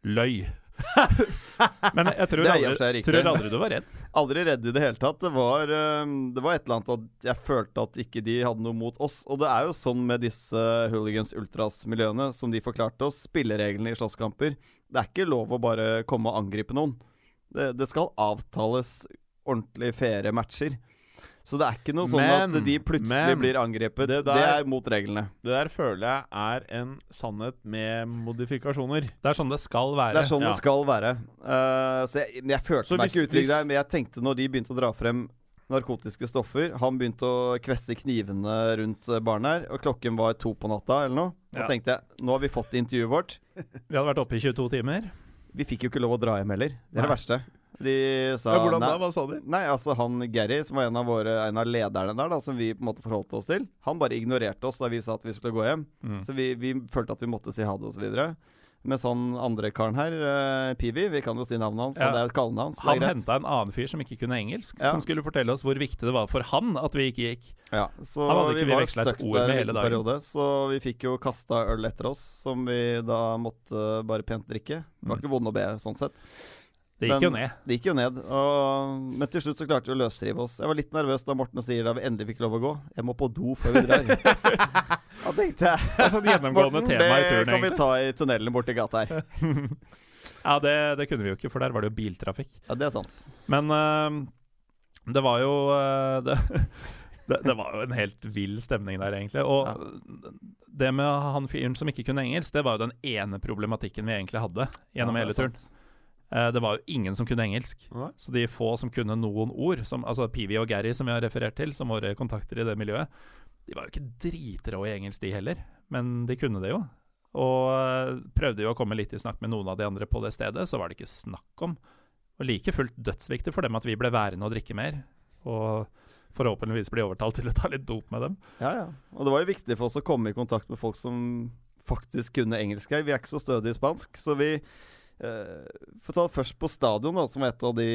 Speaker 3: Løy. Men jeg tror aldri, tror aldri du var redd.
Speaker 2: Aldri redd i det hele tatt. Det var, eh, det var et eller annet at jeg følte at ikke de hadde noe mot oss. Og det er jo sånn med disse hooligans ultras-miljøene, som de forklarte oss, spillereglene i slåsskamper. Det er ikke lov å bare komme og angripe noen. Det, det skal avtales ordentlig faire matcher. Så det er ikke noe sånn
Speaker 1: Men-
Speaker 2: at de plutselig
Speaker 1: men,
Speaker 2: blir angrepet.
Speaker 1: det
Speaker 2: Det, er mot reglene.
Speaker 1: Det der føler jeg er en sannhet med modifikasjoner.
Speaker 3: Det er sånn det skal være.
Speaker 2: Det er sånn
Speaker 1: Ja.
Speaker 2: det skal være. Uh, så jeg, jeg følte
Speaker 1: Så
Speaker 2: meg
Speaker 1: hvis-
Speaker 2: ikke utrygg der, men jeg tenkte når de begynte å dra frem narkotiske stoffer Han begynte å kvesse knivene rundt barnet her, og klokken var to på natta eller noe. Da
Speaker 3: Ja.
Speaker 2: tenkte jeg nå har vi fått intervjuet vårt.
Speaker 3: Vi hadde vært oppe i 22 timer.
Speaker 2: Vi fikk jo ikke lov å dra hjem heller. Det er
Speaker 3: Nei.
Speaker 2: det verste. De sa
Speaker 1: Ja, hvordan
Speaker 2: nei,
Speaker 1: da? Hva sa de?
Speaker 2: Nei, altså han Gary, som var en av, våre, en av lederne der, da, som vi på en måte forholdt oss til, han bare ignorerte oss da vi sa at vi skulle gå hjem.
Speaker 3: Mm.
Speaker 2: Så vi, vi følte at vi måtte si ha det osv. Mens han andre karen her, uh, Pivi, vi kan jo si navnet hans,
Speaker 3: Ja.
Speaker 2: det er et kallenavn.
Speaker 3: Han henta en annen fyr som ikke kunne engelsk,
Speaker 2: Ja.
Speaker 3: som skulle fortelle oss hvor viktig det var for han at vi ikke gikk.
Speaker 2: Ja, så
Speaker 3: Han hadde ikke
Speaker 2: vi
Speaker 3: vi
Speaker 2: var
Speaker 3: vekslet et ord med hele dagen.
Speaker 2: periode. Så vi fikk jo kasta øl etter oss, som vi da måtte bare pent drikke. Det var
Speaker 3: Mm.
Speaker 2: ikke vondt å be, sånn sett.
Speaker 3: Det gikk
Speaker 2: Men-
Speaker 3: jo ned.
Speaker 2: Det gikk jo ned. Og, men til slutt så klarte vi å løsrive oss. Jeg var litt nervøs da Morten sier da vi endelig fikk lov å gå. Jeg må på do før vi drar. da tenkte jeg
Speaker 3: Det er sånn gjennomgående
Speaker 2: Morten,
Speaker 3: tema i turen, det
Speaker 2: kan vi ta i tunnelen borti gata her.
Speaker 3: Ja, det, det kunne vi jo ikke, for der var det jo biltrafikk.
Speaker 2: Ja, det er sant.
Speaker 3: Men uh, det var jo uh, det, det, det var jo en helt vill stemning der, egentlig. Og det med han fyren som ikke kunne engelsk, det var jo den ene problematikken vi egentlig hadde gjennom
Speaker 2: Ja,
Speaker 3: hele turen.
Speaker 2: sant.
Speaker 3: Eh, Det var jo ingen som kunne engelsk. Så de få som kunne noen ord, som, altså Pivi og Gary, som vi har referert til, som våre kontakter i det miljøet, de var jo ikke dritrå i engelsk, de heller. Men de kunne det jo. Og eh, prøvde jo å komme litt i snakk med noen av de andre på det stedet, så var det ikke snakk om. Og like fullt dødsviktig for dem at vi ble værende og drikke mer. Og forhåpentligvis bli overtalt til å ta litt dop med dem.
Speaker 2: Ja, ja. Og det var jo viktig for oss å komme i kontakt med folk som faktisk kunne engelsk her. Vi er ikke så stødige i spansk, så vi eh, For å ta det først på stadion, da, som et av de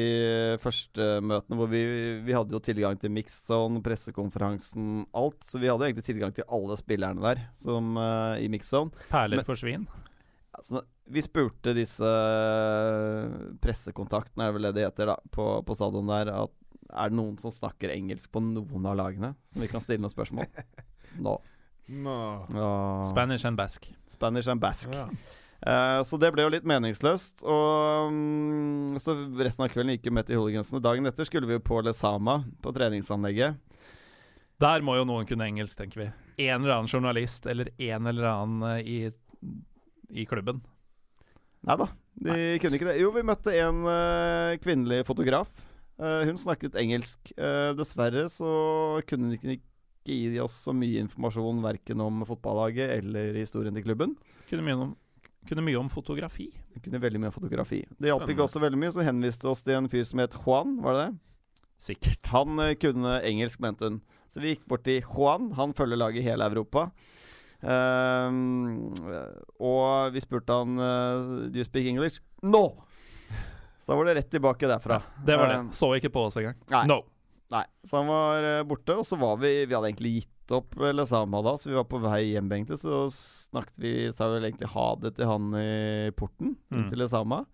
Speaker 2: første møtene hvor vi, vi hadde jo tilgang til mixzone, pressekonferansen, alt. Så vi hadde egentlig tilgang til alle spillerne der som, uh, i mixzone.
Speaker 3: Perler
Speaker 2: Men-
Speaker 3: for svin.
Speaker 2: Altså, vi spurte disse eh, pressekontaktene, er vel det det heter, da, på, på stadion der, at er det noen som snakker engelsk på noen av lagene? Som vi kan stille noen spørsmål? Nå.
Speaker 1: no.
Speaker 2: Ja.
Speaker 3: Spanish and Basque.
Speaker 2: Spanish and Basque.
Speaker 1: Ja.
Speaker 2: Eh, så det ble jo litt meningsløst. Og mm, Så resten av kvelden gikk jo med til hooligansene. Dagen etter skulle vi jo på Lesama, på treningsanlegget.
Speaker 3: Der må jo noen kunne engelsk, tenker vi. En eller annen journalist eller en eller annen eh, i, i klubben.
Speaker 2: Nei da, de kunne ikke det. Jo, vi møtte en uh, kvinnelig fotograf. Uh, hun snakket engelsk. Dessverre så kunne hun ikke, ikke gi oss så mye informasjon verken om fotballaget eller historien til klubben.
Speaker 3: Kunne mye om, kunne mye om fotografi.
Speaker 2: Jeg kunne veldig mye om fotografi. Det hjalp ikke også veldig mye, så henviste oss til en fyr som het Juan, var det det?
Speaker 3: Sikkert.
Speaker 2: Han uh, kunne engelsk, mente hun. Så vi gikk bort til Juan. Han følger laget i hele Europa. Um, og vi spurte han uh, Do you speak English? No! Så da var det rett tilbake derfra.
Speaker 3: Det var det.
Speaker 2: Eh,
Speaker 3: Så ikke på oss engang.
Speaker 2: Nei.
Speaker 3: No.
Speaker 2: Nei, Så han var uh, borte, og så var vi Vi hadde egentlig gitt opp Lesama da, så vi var på vei hjem, egentlig. Så snakket vi Sa vel egentlig ha det til han i porten,
Speaker 3: Mm.
Speaker 2: til Lesama.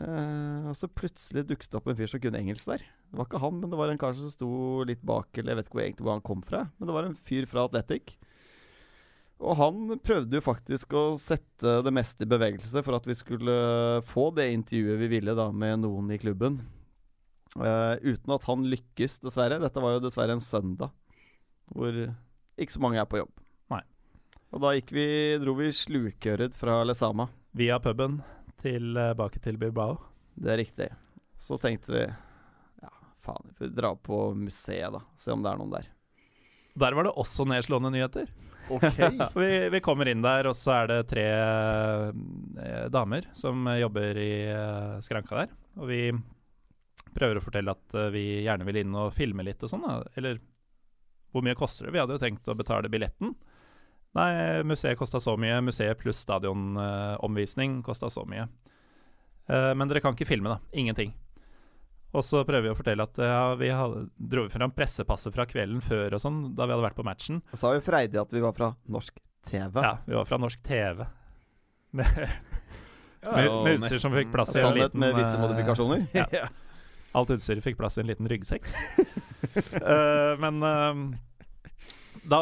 Speaker 2: Uh, og så plutselig dukket det opp en fyr som kunne engelsk der. Det var ikke han, men det var en kar som sto litt bak, eller jeg vet ikke hvor egentlig hvor han kom fra. Men det var en fyr fra Athletic. Og han prøvde jo faktisk å sette det meste i bevegelse for at vi skulle få det intervjuet vi ville da med noen i klubben. Uh, uten at han lykkes, dessverre. Dette var jo dessverre en søndag hvor ikke så mange er på jobb.
Speaker 3: Nei.
Speaker 2: Og da gikk vi, dro vi slukøret fra Lesama.
Speaker 3: Via puben tilbake til Bilbao.
Speaker 2: Det er riktig. Så tenkte vi ja, faen, vi får dra på museet, da. Se om det er noen der.
Speaker 3: Der var det også nedslående nyheter.
Speaker 2: Ok.
Speaker 3: For vi, vi kommer inn der, og så er det tre eh, damer som eh, jobber i eh, skranka der. Og vi prøver å fortelle at eh, vi gjerne vil inn og filme litt og sånn. Eller hvor mye koster det? Vi hadde jo tenkt å betale billetten. Nei, museet kosta så mye. Museet pluss stadionomvisning kosta så mye. Eh, men dere kan ikke filme, da. Ingenting. Og så prøver vi å fortelle at ja, vi hadde, dro fram pressepasset fra kvelden før og sånn, da vi hadde vært på matchen.
Speaker 2: Og så har vi freidig at vi var fra norsk TV.
Speaker 3: Ja, vi var fra norsk TV. Med,
Speaker 1: Ja,
Speaker 3: med, med utstyr som fikk plass i en liten Sannhet
Speaker 2: med visse
Speaker 3: eh,
Speaker 2: modifikasjoner.
Speaker 3: Ja. Alt utstyret fikk plass i en liten ryggsekk. Eh, men uh, da,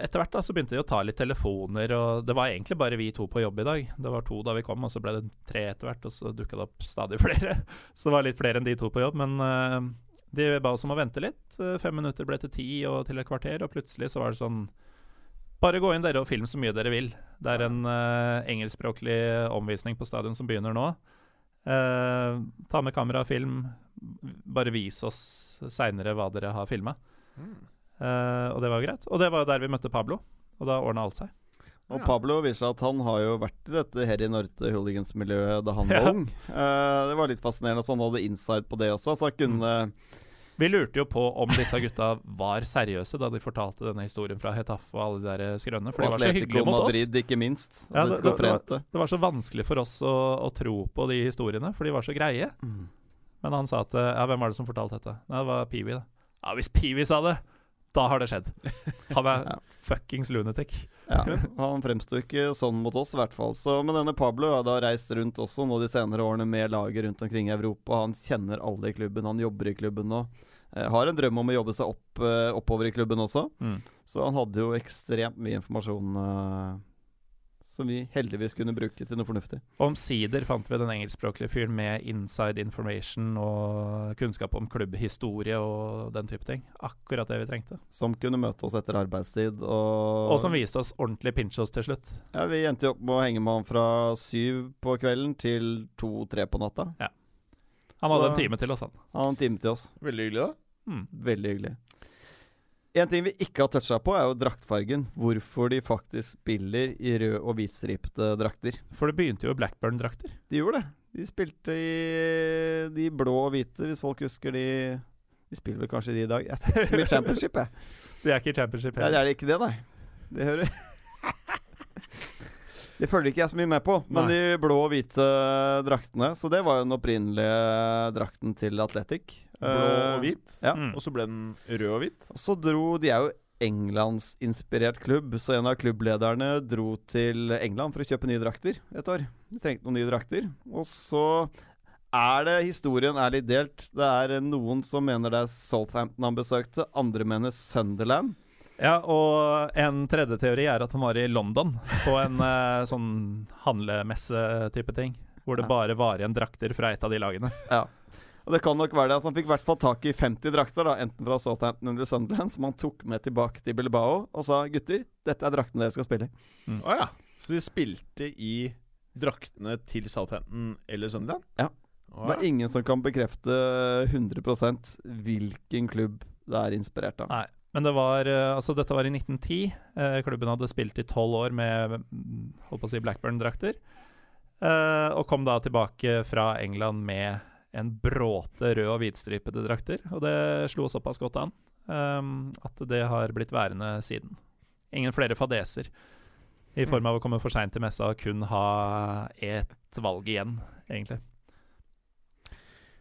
Speaker 3: etter hvert da, så begynte de å ta litt telefoner, og det var egentlig bare vi to på jobb i dag. Det var to da vi kom, og så ble det tre etter hvert, og så dukka det opp stadig flere. Så det var litt flere enn de to på jobb, men uh, De ba oss om å vente litt. Fem minutter ble til ti og til et kvarter, og plutselig så var det sånn Bare gå inn dere og film så mye dere vil. Det er en uh, engelskspråklig omvisning på stadion som begynner nå. Eh, ta med kamera og film. Bare vis oss seinere hva dere har filma. og det var greit. Og det var der vi møtte Pablo, og da ordna alt seg.
Speaker 2: Og Pablo viser at han har jo vært i dette Harry Norte hooligans-miljøet da han
Speaker 3: Ja.
Speaker 2: var ung. Eh, det var litt fascinerende at han hadde insight på det også. Så han kunne
Speaker 3: Vi lurte jo på om disse gutta var seriøse da de fortalte denne historien fra Hetaffe og alle de der skrønene, for de
Speaker 2: Og
Speaker 3: var så
Speaker 2: hyggelig
Speaker 3: hyggelige mot oss.
Speaker 2: Madrid, ikke minst.
Speaker 3: Ja, det, det, det, var, det var så vanskelig for oss å, å tro på de historiene, for de var så greie.
Speaker 2: Mm.
Speaker 3: Men han sa at Ja, hvem var det som fortalte dette? Nei, det var Peewee, da. Ja, hvis Peewee sa det, da har det skjedd. Han er
Speaker 2: Ja.
Speaker 3: fuckings lunatic.
Speaker 2: Ja, han fremsto ikke sånn mot oss, i hvert fall. Så, men denne Pablo har da reist rundt også nå de senere årene med laget rundt omkring i Europa. Han kjenner alle i klubben, han jobber i klubben nå. Eh, har en drøm om å jobbe seg opp, eh, oppover i klubben også.
Speaker 3: Mm.
Speaker 2: Så han hadde jo ekstremt mye informasjon eh, som vi heldigvis kunne bruke til noe fornuftig.
Speaker 3: Omsider fant vi den engelskspråklige fyren med inside information og kunnskap om klubbhistorie og den type ting. Akkurat det vi trengte.
Speaker 2: Som kunne møte oss etter arbeidstid. Og,
Speaker 3: Og som viste oss ordentlig pinchos til slutt.
Speaker 2: ja, Vi endte jo opp med å henge med han fra syv på kvelden til to-tre på natta.
Speaker 3: Han
Speaker 2: Så-
Speaker 3: hadde en time til oss, han.
Speaker 2: Han hadde en time til oss.
Speaker 1: Veldig hyggelig, da.
Speaker 3: Mm.
Speaker 2: Veldig hyggelig. En ting vi ikke har toucha på, er jo draktfargen. Hvorfor de faktisk spiller i rød- og hvitstripte drakter.
Speaker 3: For det begynte jo i Blackburn-drakter.
Speaker 2: De gjorde det. De spilte i de blå og hvite, hvis folk husker de De spiller vel kanskje de i dag. Jeg ser ikke så mye championship, jeg.
Speaker 3: Det er ikke championship.
Speaker 2: Ja, det er ikke det, nei. Det hører Det følger ikke jeg så mye med på, men
Speaker 3: Nei.
Speaker 2: de blå og hvite draktene. Så det var jo den opprinnelige drakten til Athletic.
Speaker 1: Blå og
Speaker 2: Eh,
Speaker 1: hvit.
Speaker 2: Ja.
Speaker 3: Mm.
Speaker 1: Og så ble den rød og hvit.
Speaker 2: Så dro De er jo Englandsinspirert klubb, så en av klubblederne dro til England for å kjøpe nye drakter et år. De trengte noen nye drakter. Og så er det Historien er litt delt. Det er noen som mener det er Southampton han besøkte, andre mener Sunderland.
Speaker 3: Ja, og en tredje teori er at han var i London på en uh, sånn handlemesse-type ting. Hvor det
Speaker 2: Ja.
Speaker 3: bare var igjen drakter fra et av de lagene.
Speaker 2: Ja. Og det kan nok være det. Altså, han fikk i hvert fall tak i 50 drakter, da, enten fra Southampton eller Sunderland, som han tok med tilbake til Bilbao og sa gutter, dette er draktene dere skal spille i.
Speaker 1: Å ja. Så de spilte i draktene til Southampton eller Sunderland?
Speaker 2: Ja.
Speaker 1: Å,
Speaker 2: Det er ingen som kan bekrefte 100% hvilken klubb det er inspirert av.
Speaker 3: Nei. Men det var, eh, altså dette var i 1910. Eh, klubben hadde spilt i tolv år med mm, holdt på å si Blackburn-drakter. Eh, og kom da tilbake fra England med en bråte rød- og hvitstripede drakter. Og det slo såpass godt an at det har blitt værende siden. Ingen flere fadeser i form av å komme for seint til messa og kun ha ett valg igjen, egentlig.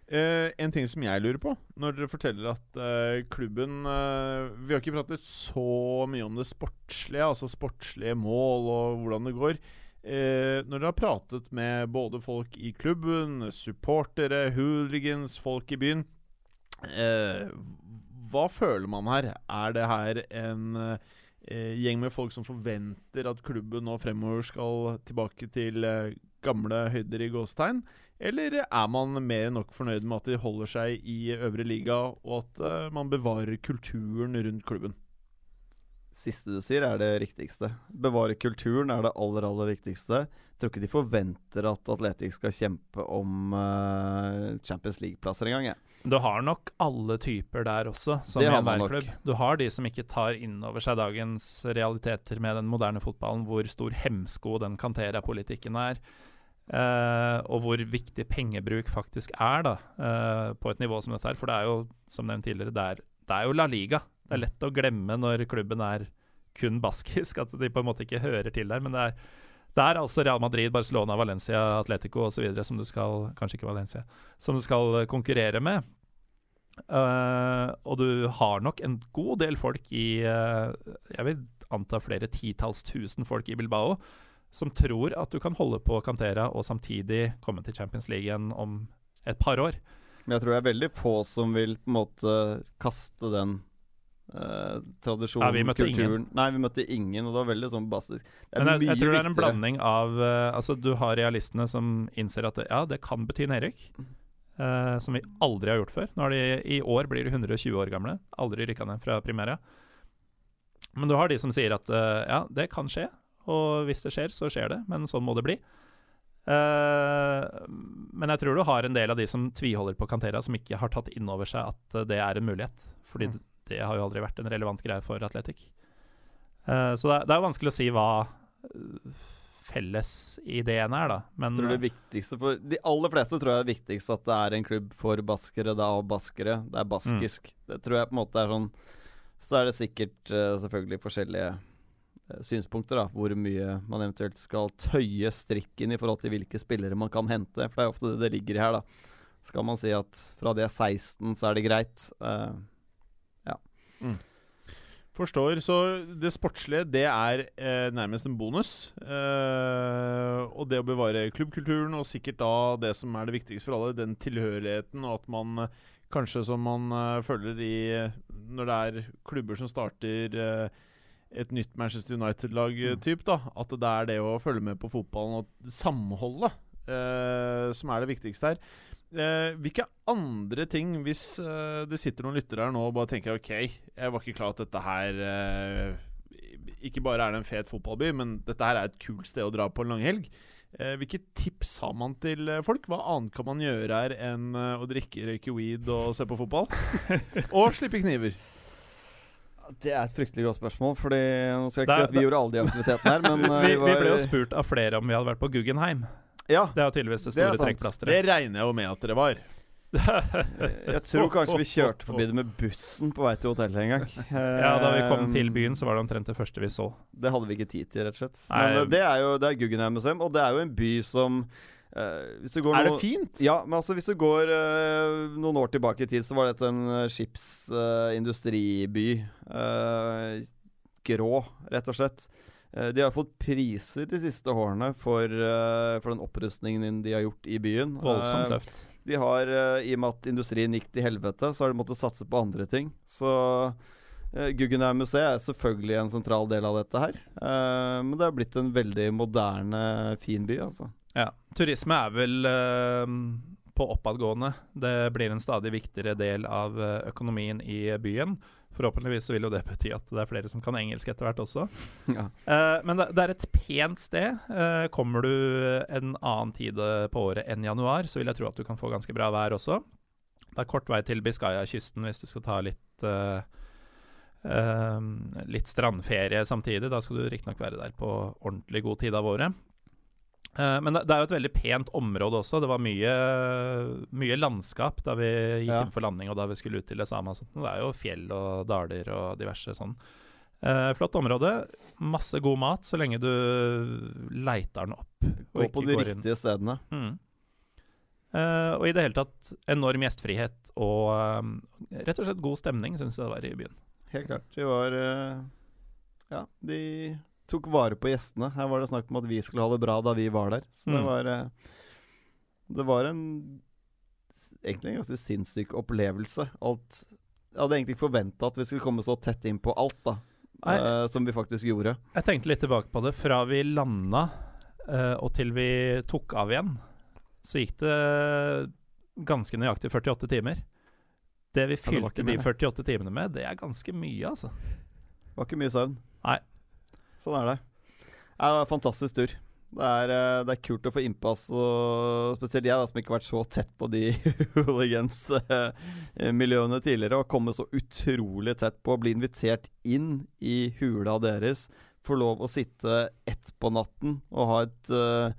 Speaker 1: Eh, en ting som jeg lurer på, når dere forteller at uh, klubben uh, Vi har ikke pratet så mye om det sportslige, altså sportslige mål og hvordan det går. Når dere har pratet med både folk i klubben, supportere, hooligans, folk i byen Hva føler man her? Er det her en gjeng med folk som forventer at klubben nå fremover skal tilbake til gamle høyder i gåstegn? Eller er man mer enn nok fornøyd med at de holder seg i øvre liga, og at uh, man bevarer kulturen rundt klubben?
Speaker 2: Siste du sier, er det riktigste. Bevare kulturen er det aller, aller viktigste. Jeg tror ikke de forventer at Atletic skal kjempe om uh, Champions League-plasser engang. Ja.
Speaker 3: Du har nok alle typer der også, som
Speaker 2: Det
Speaker 3: i
Speaker 2: enhver
Speaker 3: en
Speaker 2: man
Speaker 3: Du har de som ikke tar inn over seg dagens realiteter med den moderne fotballen, hvor stor hemsko den Cantera-politikken er. Eh, og hvor viktig pengebruk faktisk er, da, uh, på et nivå som dette her. For det er jo, som nevnt tidligere, det er, det er jo La Liga. Det er lett å glemme når klubben er kun baskisk, at de på en måte ikke hører til der. Men det er, det er altså Real Madrid, Barcelona, Valencia, Atletico osv. som du skal Kanskje ikke Valencia som du skal konkurrere med. Uh, og du har nok en god del folk i Jeg vil anta flere titalls tusen folk i Bilbao som tror at du kan holde på Cantera og samtidig komme til Champions League igjen om et par år.
Speaker 2: Men jeg tror det er veldig få som vil på en måte kaste den eh, tradisjonen,
Speaker 3: Ja, vi møtte
Speaker 2: kulturen Nei, vi møtte ingen, og det var veldig sånn bastisk. Det
Speaker 3: Men jeg, jeg tror det er en blanding av eh, Altså, du har realistene som innser at det, ja, det kan bety nedrykk. eh, som vi aldri har gjort før. Nå de, I år blir de 120 år gamle. Aldri rykka ned fra primæra. Men du har de som sier at eh, ja, det kan skje, og hvis det skjer, så skjer det, men sånn må det bli. Eh, men jeg tror du har en del av de som tviholder på Cantera, som ikke har tatt inn over seg at eh, det er en mulighet. Fordi
Speaker 2: Mm.
Speaker 3: det har jo aldri vært en relevant greie for Atletic. Eh, så det, er- det er jo vanskelig å si hva fellesideen er, da. Men
Speaker 2: tror det viktigste for De aller fleste tror jeg er viktigst at det er en klubb for baskere, da, og baskere. Det er baskisk. Det tror jeg på en måte er sånn Så er det sikkert selvfølgelig forskjellige synspunkter, da. Hvor mye man eventuelt skal tøye strikken i forhold til hvilke spillere man kan hente. For det er ofte det det ligger i her, da. Skal man si at fra de er 16, så er det greit. Eh,
Speaker 1: Forstår. Så det sportslige, det er eh, nærmest en bonus. Eh, og det å bevare klubbkulturen, og sikkert da det som er det viktigste for alle, den tilhørigheten, og at man eh, kanskje som man eh, føler i Når det er klubber som starter eh, et nytt Manchester United-lag-type. da At det er det å følge med på fotballen og samholdet eh, som er det viktigste her. Eh, hvilke andre ting, hvis eh, det sitter noen lyttere her nå og bare tenker OK, jeg var ikke klar at dette her eh, Ikke bare er det en fet fotballby, men dette her er et kult sted å dra på en langhelg. Eh, hvilke tips har man til eh, folk? Hva annet kan man gjøre her enn eh, å drikke, røyke weed og se på fotball? og slippe kniver.
Speaker 2: Det er et fryktelig godt spørsmål. Fordi Nå skal jeg ikke
Speaker 3: Det er-
Speaker 2: si at vi gjorde alle de aktivitetene her, men eh,
Speaker 3: vi, vi
Speaker 2: var-
Speaker 3: ble jo spurt av flere om vi hadde vært på Guggenheim.
Speaker 2: Ja,
Speaker 3: Det er jo tydeligvis det store trekkplasteret.
Speaker 1: Det regner jeg jo med at dere var.
Speaker 2: jeg tror kanskje vi kjørte forbi det med bussen på vei til hotellet en gang.
Speaker 3: Ja, Da vi kom
Speaker 2: Eh,
Speaker 3: til byen, så var det omtrent det første vi så.
Speaker 2: Det hadde vi ikke tid til, rett og slett. Men Nei. det er jo det er Guggenheim museum, og det er jo en by som eh, hvis du går
Speaker 1: Er det fint?
Speaker 2: Ja, men altså hvis du går uh, noen år tilbake i tid, så var dette en uh, skipsindustriby. grå, rett og slett. Eh, de har fått priser de siste årene for, eh, for den opprustningen de har gjort i byen.
Speaker 3: Voldsomt
Speaker 2: Eh,
Speaker 3: løft.
Speaker 2: de har, eh, I og med at industrien gikk til helvete, så har de måttet satse på andre ting. Så uh, Guggenheim-museet er selvfølgelig en sentral del av dette her. Eh, men det har blitt en veldig moderne, fin by, altså.
Speaker 3: Ja. Turisme er vel eh, på oppadgående. Det blir en stadig viktigere del av eh, økonomien i byen. Forhåpentligvis så vil jo det bety at det er flere som kan engelsk etter hvert også.
Speaker 2: Ja.
Speaker 3: Uh, men det, det er et pent sted. Uh, kommer du en annen tid på året enn januar, så vil jeg tro at du kan få ganske bra vær også. Det er kort vei til Biscaya-kysten hvis du skal ta litt uh, litt strandferie samtidig. Da skal du riktignok være der på ordentlig god tid av året. Eh, men det, er jo et veldig pent område også. Det var mye, mye landskap da vi gikk
Speaker 2: Ja.
Speaker 3: inn for landing og da vi skulle ut til Lesama. og sånt. Det er jo fjell og daler og diverse sånn. Eh, flott område. Masse god mat så lenge du leiter den opp.
Speaker 2: Gå på de
Speaker 3: går inn-
Speaker 2: riktige stedene.
Speaker 3: Mm. Eh, og i det hele tatt enorm gjestfrihet og eh, rett og slett god stemning, syns jeg det var i byen.
Speaker 2: Helt klart. Vi var eh, Ja, de tok vare på gjestene. Her var det snakk om at vi skulle ha det bra da vi var der. Så det
Speaker 3: Mm.
Speaker 2: var eh, Det var en egentlig en ganske sinnssyk opplevelse. Alt Jeg hadde egentlig ikke forventa at vi skulle komme så tett inn på alt, da. Eh, som vi faktisk gjorde.
Speaker 3: Jeg tenkte litt tilbake på det. Fra vi landa uh, og til vi tok av igjen, så gikk det ganske nøyaktig 48 timer. Det vi
Speaker 2: Ja, det
Speaker 3: fylte de 48 timene med, det er ganske mye, altså.
Speaker 2: Det var ikke mye søvn.
Speaker 3: Nei.
Speaker 2: Sånn er det. Ja, det er en fantastisk tur. Det er, eh, det er kult å få innpass, og spesielt jeg da, som ikke har vært så tett på de hooligans-miljøene tidligere, og komme så utrolig tett på å bli invitert inn i hula deres, få lov å sitte ett på natten og ha et uh,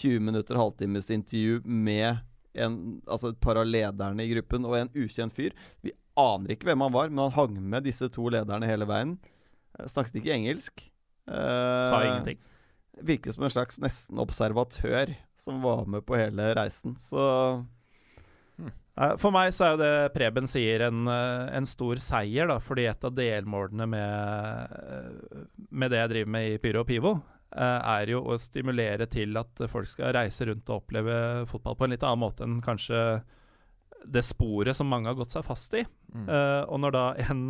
Speaker 2: 20 minutter, halvtimes intervju med en, altså et par av lederne i gruppen og en ukjent fyr. Vi aner ikke hvem han var, men han hang med disse to lederne hele veien. Jeg Snakket ikke engelsk. Eh,
Speaker 3: Sa ingenting.
Speaker 2: Virket som en slags nesten observatør som var med på hele reisen. Så
Speaker 3: Eh, For meg så er jo det Preben sier en, eh, en stor seier, da, fordi et av delmålene med, eh, med det jeg driver med i Pyro og Pivo, er jo å stimulere til at folk skal reise rundt og oppleve fotball på en litt annen måte enn kanskje det sporet som mange har gått seg fast i.
Speaker 1: Mm.
Speaker 3: Og når da en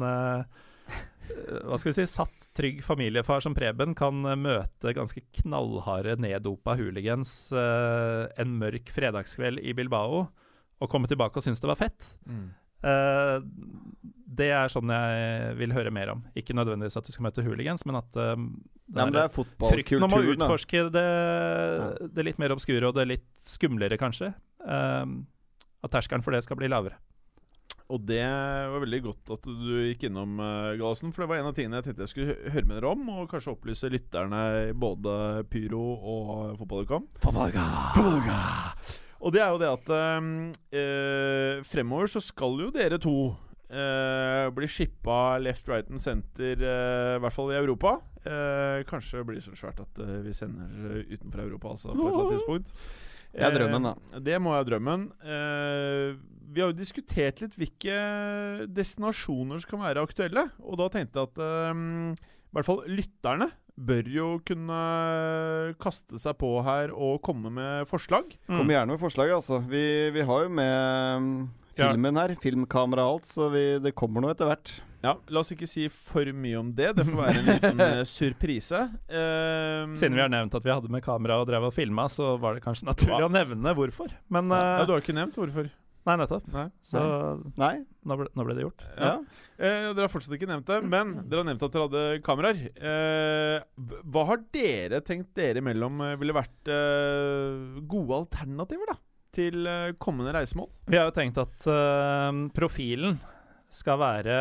Speaker 3: hva skal vi si, satt, trygg familiefar som Preben kan eh, møte ganske knallharde, neddopa hooligans eh, en mørk fredagskveld i Bilbao, og komme tilbake og synes det var fett. Eh, det er sånn jeg vil høre mer om. Ikke nødvendigvis at du skal møte hooligans, men at eh,
Speaker 2: Nei, men det er
Speaker 3: frykten om å utforske det, det litt mer obskure og det litt skumlere, kanskje. Eh, at terskelen for det skal bli lavere.
Speaker 1: Og det var veldig godt at du gikk innom, uh, Gallosen. For det var en av tingene jeg tenkte jeg skulle høre med dere om, og kanskje opplyse lytterne i både Pyro og Fotballuka om. Fotballuka! Og det er jo det at eh, fremover så skal jo dere to Uh, bli shippa left, right and center, uh, i hvert fall i Europa. Uh, kanskje blir det så svært at eh, vi sender eh, utenfor Europa, altså, på et eller annet tidspunkt.
Speaker 2: Det er drømmen, da.
Speaker 1: Eh, Det må være drømmen. Vi har jo diskutert litt hvilke destinasjoner som kan være aktuelle. Og da tenkte jeg at um, i hvert fall lytterne bør jo kunne kaste seg på her og komme med forslag.
Speaker 3: Mm.
Speaker 2: Kom gjerne med forslag, altså. Vi, vi har jo med mm, filmen her. Filmkamera og alt, så vi, det kommer noe etter hvert.
Speaker 1: Ja, La oss ikke si for mye om det. Det får være en liten eh, surprise. Um,
Speaker 3: Siden vi har nevnt at vi hadde med kamera og drev og filma, så var det kanskje naturlig å nevne hvorfor. Men
Speaker 1: ja,
Speaker 3: ja,
Speaker 1: Du har ikke nevnt hvorfor?
Speaker 3: Nei, nettopp.
Speaker 1: Nei.
Speaker 3: Så
Speaker 2: Nei?
Speaker 3: nå ble, nå ble det gjort.
Speaker 1: Ja. Eh, dere har fortsatt ikke nevnt det, men dere har nevnt at dere hadde kameraer. Eh, hva har dere tenkt dere imellom eh, ville vært eh, gode alternativer da til eh, kommende reisemål?
Speaker 3: Vi har jo tenkt at eh, profilen skal være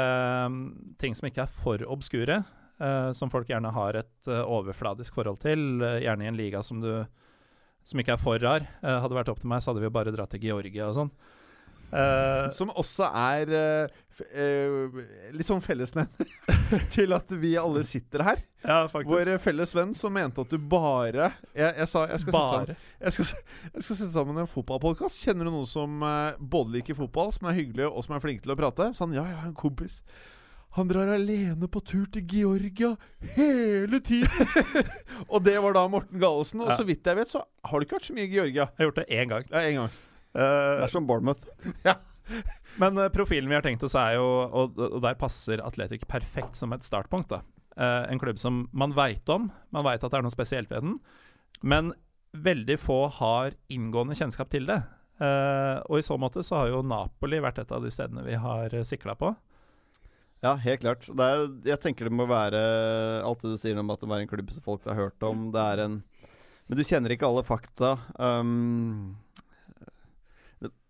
Speaker 3: ting som ikke er for obskure. eh, som folk gjerne har et overfladisk forhold til. gjerne i en liga som du som ikke er for rar. Hadde det vært opp til meg, så hadde vi jo bare dratt til Georgia og sånn. Eh,
Speaker 1: Som også er uh, eh, litt sånn fellesnevner til at vi alle sitter her.
Speaker 3: ja, faktisk.
Speaker 1: Vår felles venn som mente at du bare Jeg, jeg sa jeg skal,
Speaker 3: Bare.
Speaker 1: sette sammen en fotballpodkast. Kjenner du noen som både liker fotball, som er hyggelig, og som er flink til å prate? Så han ja, jeg har en kompis. Han drar alene på tur til Georgia hele tiden! og det var da Morten Gallesen. Og
Speaker 3: Ja.
Speaker 1: så vidt jeg vet, så har det ikke vært så mye i Georgia.
Speaker 3: Jeg har gjort det én gang.
Speaker 1: Ja, en gang.
Speaker 3: Eh,
Speaker 2: Det er som Bournemouth.
Speaker 3: Men eh, profilen vi har tenkt oss er jo, og, og der passer Atletic perfekt som et startpunkt. da. Eh, en klubb som man veit om, man veit at det er noe spesielt ved den, men veldig få har inngående kjennskap til det. Uh, og i så måte så har jo Napoli vært et av de stedene vi har uh, sikla på.
Speaker 2: Ja, helt klart. Det er, jeg tenker det må være alt det du sier om at det må være en klubb som folk har hørt om. Det er en Men du kjenner ikke alle fakta. Um,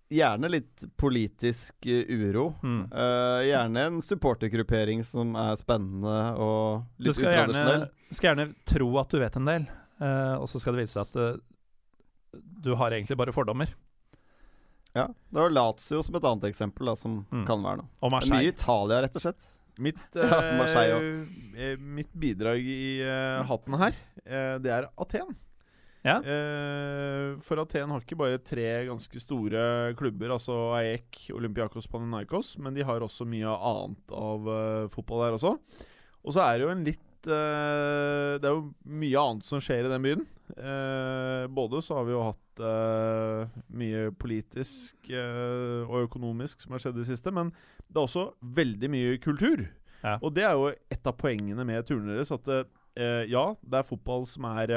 Speaker 2: gjerne litt politisk eh, uro.
Speaker 3: Mm.
Speaker 2: Uh, gjerne en supportergruppering som er spennende og
Speaker 3: Du
Speaker 2: litt utradisjonell.
Speaker 3: du skal gjerne tro at du vet en del, uh, og så skal det vise seg at uh, du har egentlig bare fordommer.
Speaker 2: Ja. Det var Lazio som et annet eksempel, da, som
Speaker 3: Mm.
Speaker 2: kan være noe.
Speaker 3: Og
Speaker 2: er mye Italia, rett og slett.
Speaker 1: Mitt,
Speaker 2: Ja, Marseille
Speaker 1: mitt bidrag i hatten her, eh, det er Aten.
Speaker 3: Ja.
Speaker 1: Eh, for Aten har ikke bare tre ganske store klubber, altså AEK, Olympiakos, Panathinaikos, men de har også mye annet av uh, fotball der også. Og så er det jo en litt uh, Det er jo mye annet som skjer i den byen. Uh, både så har vi jo hatt mye politisk og økonomisk som har skjedd i det siste, men det er også veldig mye kultur.
Speaker 3: Ja.
Speaker 1: Og det er jo et av poengene med turene deres. At ja, det er fotball som er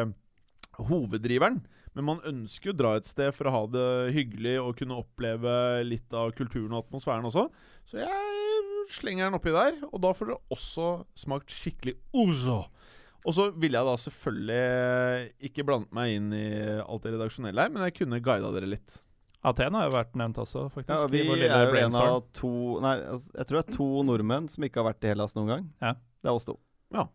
Speaker 1: hoveddriveren, men man ønsker jo å dra et sted for å ha det hyggelig og kunne oppleve litt av kulturen og atmosfæren også. Så jeg slenger den oppi der, og da får dere også smakt skikkelig ouzo. Og så ville jeg da selvfølgelig ikke blandet meg inn i alt det redaksjonelle her, men jeg kunne guida dere litt.
Speaker 3: Aten har jo vært nevnt også, faktisk.
Speaker 2: Ja, vi er jo en av to Nei, altså, jeg tror det er to nordmenn som ikke har vært i Hellas noen gang.
Speaker 3: Ja.
Speaker 2: Det er oss to.
Speaker 1: Eh,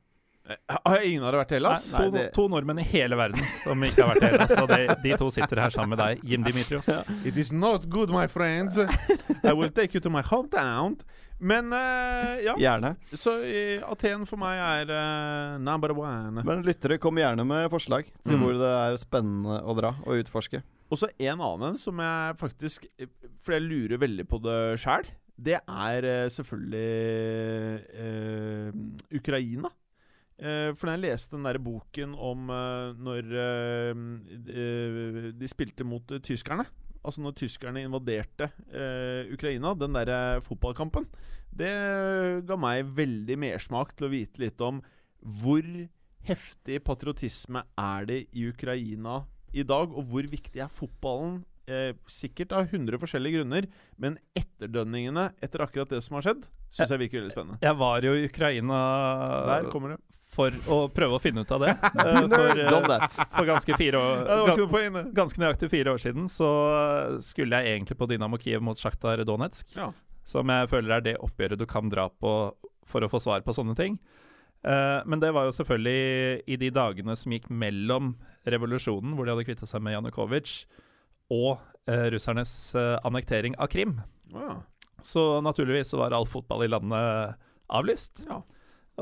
Speaker 1: Har ingen av dere vært i Hellas?
Speaker 3: Nei, to,
Speaker 2: det-
Speaker 3: to nordmenn i hele verden som ikke har vært i Hellas. Og de, de to sitter her sammen med deg, Jim Dimitrios.
Speaker 1: It is not good, my friends. I will take you to my hometown. Men uh, ja,
Speaker 2: Gjerne.
Speaker 1: så eh, Aten for meg er uh, number one.
Speaker 2: Men lyttere, kom gjerne med forslag til
Speaker 3: Mm.
Speaker 2: hvor det er spennende å dra og utforske.
Speaker 1: Og så en annen som jeg faktisk For jeg lurer veldig på det sjæl. Det er selvfølgelig eh, Ukraina. Eh, for når jeg leste den der boken om eh, når eh, de spilte mot tyskerne Altså når tyskerne invaderte Ukraina, den der fotballkampen Det ga meg veldig mersmak til å vite litt om hvor heftig patriotisme er det i Ukraina i dag, og hvor viktig er fotballen Eh, sikkert av 100 forskjellige grunner, men etterdønningene etter akkurat det som har skjedd, syns jeg virker veldig spennende.
Speaker 3: Jeg var jo i Ukraina
Speaker 1: Der kommer det.
Speaker 3: For å prøve å finne ut av det. Eh, for, eh, for ganske fire år. Ganske nøyaktig fire år siden så skulle jeg egentlig på Dynamo Kiev mot Sjaktar Donetsk.
Speaker 1: Ja.
Speaker 3: Som jeg føler er det oppgjøret du kan dra på for å få svar på sånne ting. Eh, men det var jo selvfølgelig i de dagene som gikk mellom revolusjonen, hvor de hadde kvitta seg med Janukovitsj, og eh, russernes eh, annektering av Krim.
Speaker 1: Ja.
Speaker 3: Så naturligvis så var all fotball i landet avlyst.
Speaker 1: Ja.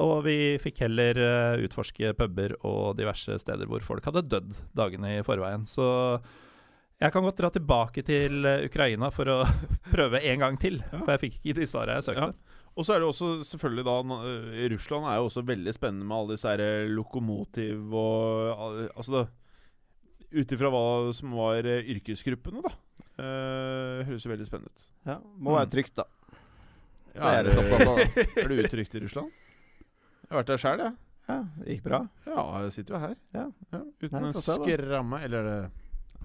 Speaker 3: Og vi fikk heller eh, utforske puber og diverse steder hvor folk hadde dødd dagene i forveien. Så jeg kan godt dra tilbake til eh, Ukraina for å prøve en gang til. For jeg fikk ikke de svarene jeg søkte.
Speaker 1: Og så er det også selvfølgelig da øh, Russland er jo også veldig spennende med alle disse her lokomotiv og Altså det Ut ifra hva som var yrkesgruppene, da. Uh, høres jo veldig spennende ut.
Speaker 2: Ja, må være trygt, da.
Speaker 1: Ja,
Speaker 2: Det er da.
Speaker 1: er du utrygt i Russland? Jeg har vært der sjøl, jeg.
Speaker 2: Ja, det gikk bra.
Speaker 1: Ja, jeg sitter jo her.
Speaker 2: Ja.
Speaker 1: uten
Speaker 2: Nei,
Speaker 1: å
Speaker 2: se,
Speaker 1: skramme Eller det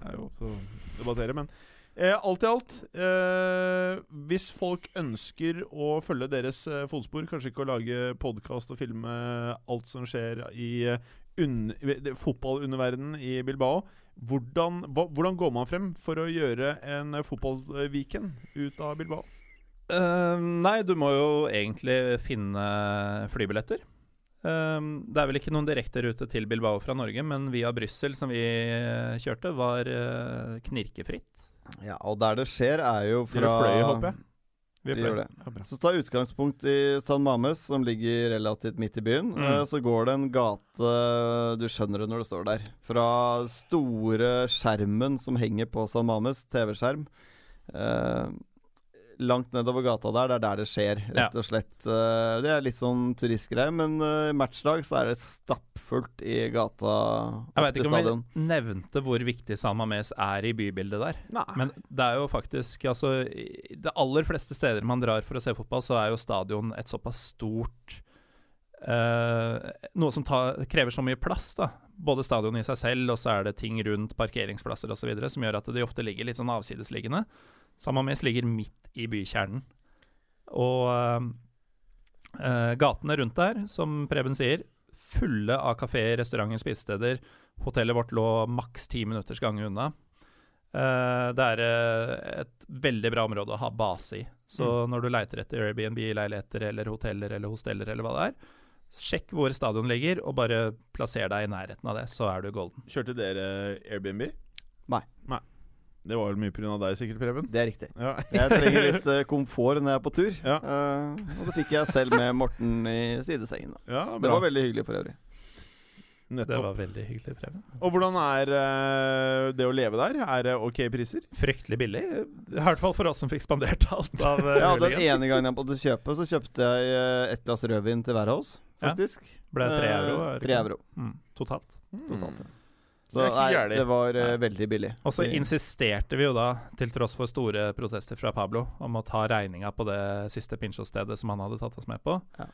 Speaker 1: er jo opp til å debattere, men eh, alt i alt eh, Hvis folk ønsker å følge deres eh, fotspor, kanskje ikke å lage podkast og filme alt som skjer i eh, fotballunderverdenen i Bilbao, hvordan, hva, hvordan går man frem for å gjøre en fotballviken ut av Bilbao?
Speaker 3: Uh, nei, du må jo egentlig finne flybilletter. Eh, det er vel ikke noen direkterute til Bilbao fra Norge, men via Brussel, som vi eh, kjørte, var eh, knirkefritt.
Speaker 2: Ja, og der det skjer, er jo fra
Speaker 1: Dere fløy, håper jeg?
Speaker 3: Vi
Speaker 2: Vi det.
Speaker 1: Ja.
Speaker 2: Så ta utgangspunkt i San Mames, som ligger relativt midt i byen.
Speaker 3: Mm.
Speaker 2: Eh, Så går det en gate Du skjønner det når du står der. Fra store skjermen som henger på San Mames, TV-skjerm. Eh, langt nedover gata der, det er der det skjer, rett og slett. Eh, det er litt sånn turistgreie, men uh, matchdag så er det stappfullt i gata
Speaker 3: Jeg
Speaker 2: vet
Speaker 3: ikke om
Speaker 2: stadion.
Speaker 3: vi nevnte hvor viktig San Mames er i bybildet der.
Speaker 1: Nei.
Speaker 3: Men det er jo faktisk altså, De aller fleste steder man drar for å se fotball, så er jo stadion et såpass stort eh, Noe som tar, krever så mye plass, da. Både stadion i seg selv, og så er det ting rundt parkeringsplasser osv. som gjør at de ofte ligger litt sånn avsidesliggende. Samamis ligger midt i bykjernen. Og Uh, eh, gatene rundt der, som Preben sier, fulle av kafeer, restauranter, spisesteder. Hotellet vårt lå maks ti minutters gange unna. Uh, det er uh, et veldig bra område å ha base i. Så når du leiter etter Airbnb-leiligheter eller hoteller eller hosteller eller hva det er, sjekk hvor stadion ligger, og bare plasser deg i nærheten av det, så er du golden.
Speaker 1: Kjørte dere Airbnb?
Speaker 2: Nei.
Speaker 1: Nei. Det var vel mye pga. deg, sikkert, Preben?
Speaker 2: Det er riktig.
Speaker 1: Ja.
Speaker 2: Jeg trenger litt eh, komfort når jeg er på tur.
Speaker 1: Ja.
Speaker 2: uh, og det fikk jeg selv med Morten i sidesengen. Da.
Speaker 1: ja,
Speaker 2: Det var veldig hyggelig for øvrig.
Speaker 3: Det var veldig hyggelig, Preben.
Speaker 1: Og hvordan er uh, det å leve der? Er det ok priser?
Speaker 3: Fryktelig billig. I hvert fall for oss som fikk spandert alt av uh,
Speaker 2: Ja, Den ene gangen jeg måtte kjøpe, så kjøpte jeg eh, et glass rødvin til hver av oss,
Speaker 3: Ja.
Speaker 2: faktisk.
Speaker 3: Ble tre euro?
Speaker 2: Tre euro
Speaker 3: Mm, totalt.
Speaker 2: totalt. ja. Så
Speaker 1: Det
Speaker 2: nei, det var
Speaker 3: uh,
Speaker 2: veldig billig.
Speaker 3: Og så insisterte vi jo da, til tross for store protester fra Pablo, om å ta regninga på det siste pinchos-stedet som han hadde tatt oss med på.
Speaker 2: Ja.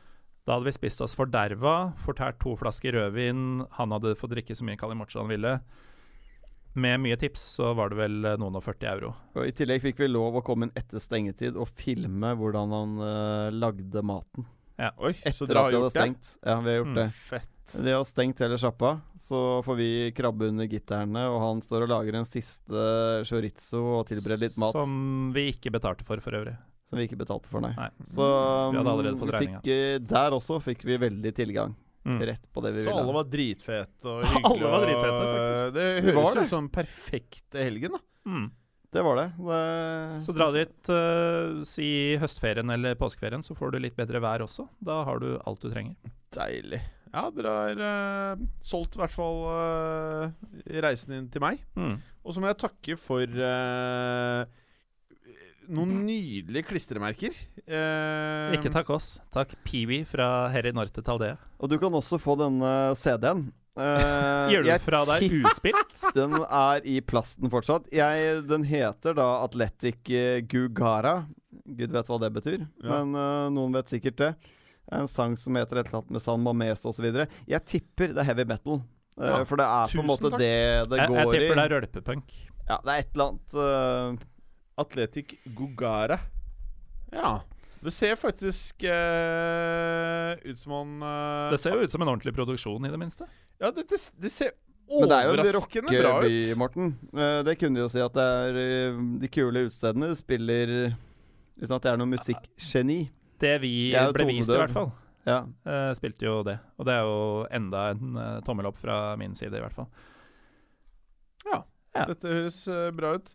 Speaker 3: Da hadde vi spist oss forderva, fortært to flasker rødvin, han hadde fått drikke så mye calimocho han ville. Med mye tips så var det vel eh, noen og 40 euro.
Speaker 2: Og I tillegg fikk vi lov å komme inn etter stengetid og filme hvordan han uh, lagde maten. Ja.
Speaker 1: Oi, så
Speaker 2: Etter
Speaker 1: dere
Speaker 2: at
Speaker 1: har
Speaker 2: de hadde
Speaker 1: gjort det?
Speaker 2: stengt. Ja, vi har gjort
Speaker 3: Mm.
Speaker 2: det.
Speaker 1: Fett.
Speaker 2: De har stengt hele sjappa, så får vi krabbe under gitterne, og han står og lager en siste chorizo og tilbereder litt mat som,
Speaker 3: Som vi ikke betalte for, for øvrig.
Speaker 2: Vi ikke betalte for, nei.
Speaker 3: Nei.
Speaker 2: Så
Speaker 3: Vi hadde allerede
Speaker 2: um,
Speaker 3: fått
Speaker 2: fikk, eh, der også fikk vi veldig tilgang.
Speaker 3: Mm.
Speaker 2: Rett på det vi ville.
Speaker 1: Så alle var dritfete og hyggelige.
Speaker 3: Alle
Speaker 1: var
Speaker 3: dritfete, faktisk.
Speaker 1: Det høres
Speaker 2: det.
Speaker 1: ut som perfekte helgen, da.
Speaker 3: Mm.
Speaker 2: Det var det. det
Speaker 3: Så dra dit, uh, si høstferien eller påskeferien, så får du litt bedre vær også. Da har du alt du trenger.
Speaker 1: Deilig. Ja, dere har uh, solgt i hvert fall uh, reisen inn til meg.
Speaker 3: Mm.
Speaker 1: Og så må jeg takke for eh, noen nydelige klistremerker. Uh,
Speaker 3: Ikke takk oss. Takk Peewee fra Herri Norte Taldea.
Speaker 2: Og du kan også få denne CD-en. Uh,
Speaker 3: Gjør du
Speaker 2: jeg
Speaker 3: fra deg uspilt?
Speaker 2: Den er i plasten fortsatt. Jeg, den heter da Athletic eh, Gugara. Gud vet hva det betyr,
Speaker 1: Ja.
Speaker 2: men uh, noen vet sikkert det. En sang som heter et eller annet med San Mames osv. Jeg tipper det er heavy metal. Uh,
Speaker 1: Ja.
Speaker 2: For det er på en måte
Speaker 1: takk.
Speaker 2: det det
Speaker 3: Jeg,
Speaker 2: går
Speaker 3: jeg tipper det er rølpepunk.
Speaker 2: Ja, det er et eller annet eh,
Speaker 1: Atletic Gugara. Ja. Det ser faktisk eh, ut som han eh,
Speaker 3: Det ser jo ut som en ordentlig produksjon, i det minste.
Speaker 1: Ja, det, det, det ser
Speaker 2: Men det er jo en
Speaker 1: overraskende bra
Speaker 2: rockeby,
Speaker 1: ut.
Speaker 2: Morten. Eh, det kunne jo si at det er eh, de kule utestedene spiller uten at det er noe musikkgeni.
Speaker 3: Det vi
Speaker 2: Jeg er jo
Speaker 3: ble vist, i
Speaker 2: tonedøv.
Speaker 3: hvert fall,
Speaker 2: Ja.
Speaker 3: eh, spilte jo det. Og det er jo enda en eh, tommel opp fra min side, i hvert fall. Ja.
Speaker 1: Dette høres eh, bra ut.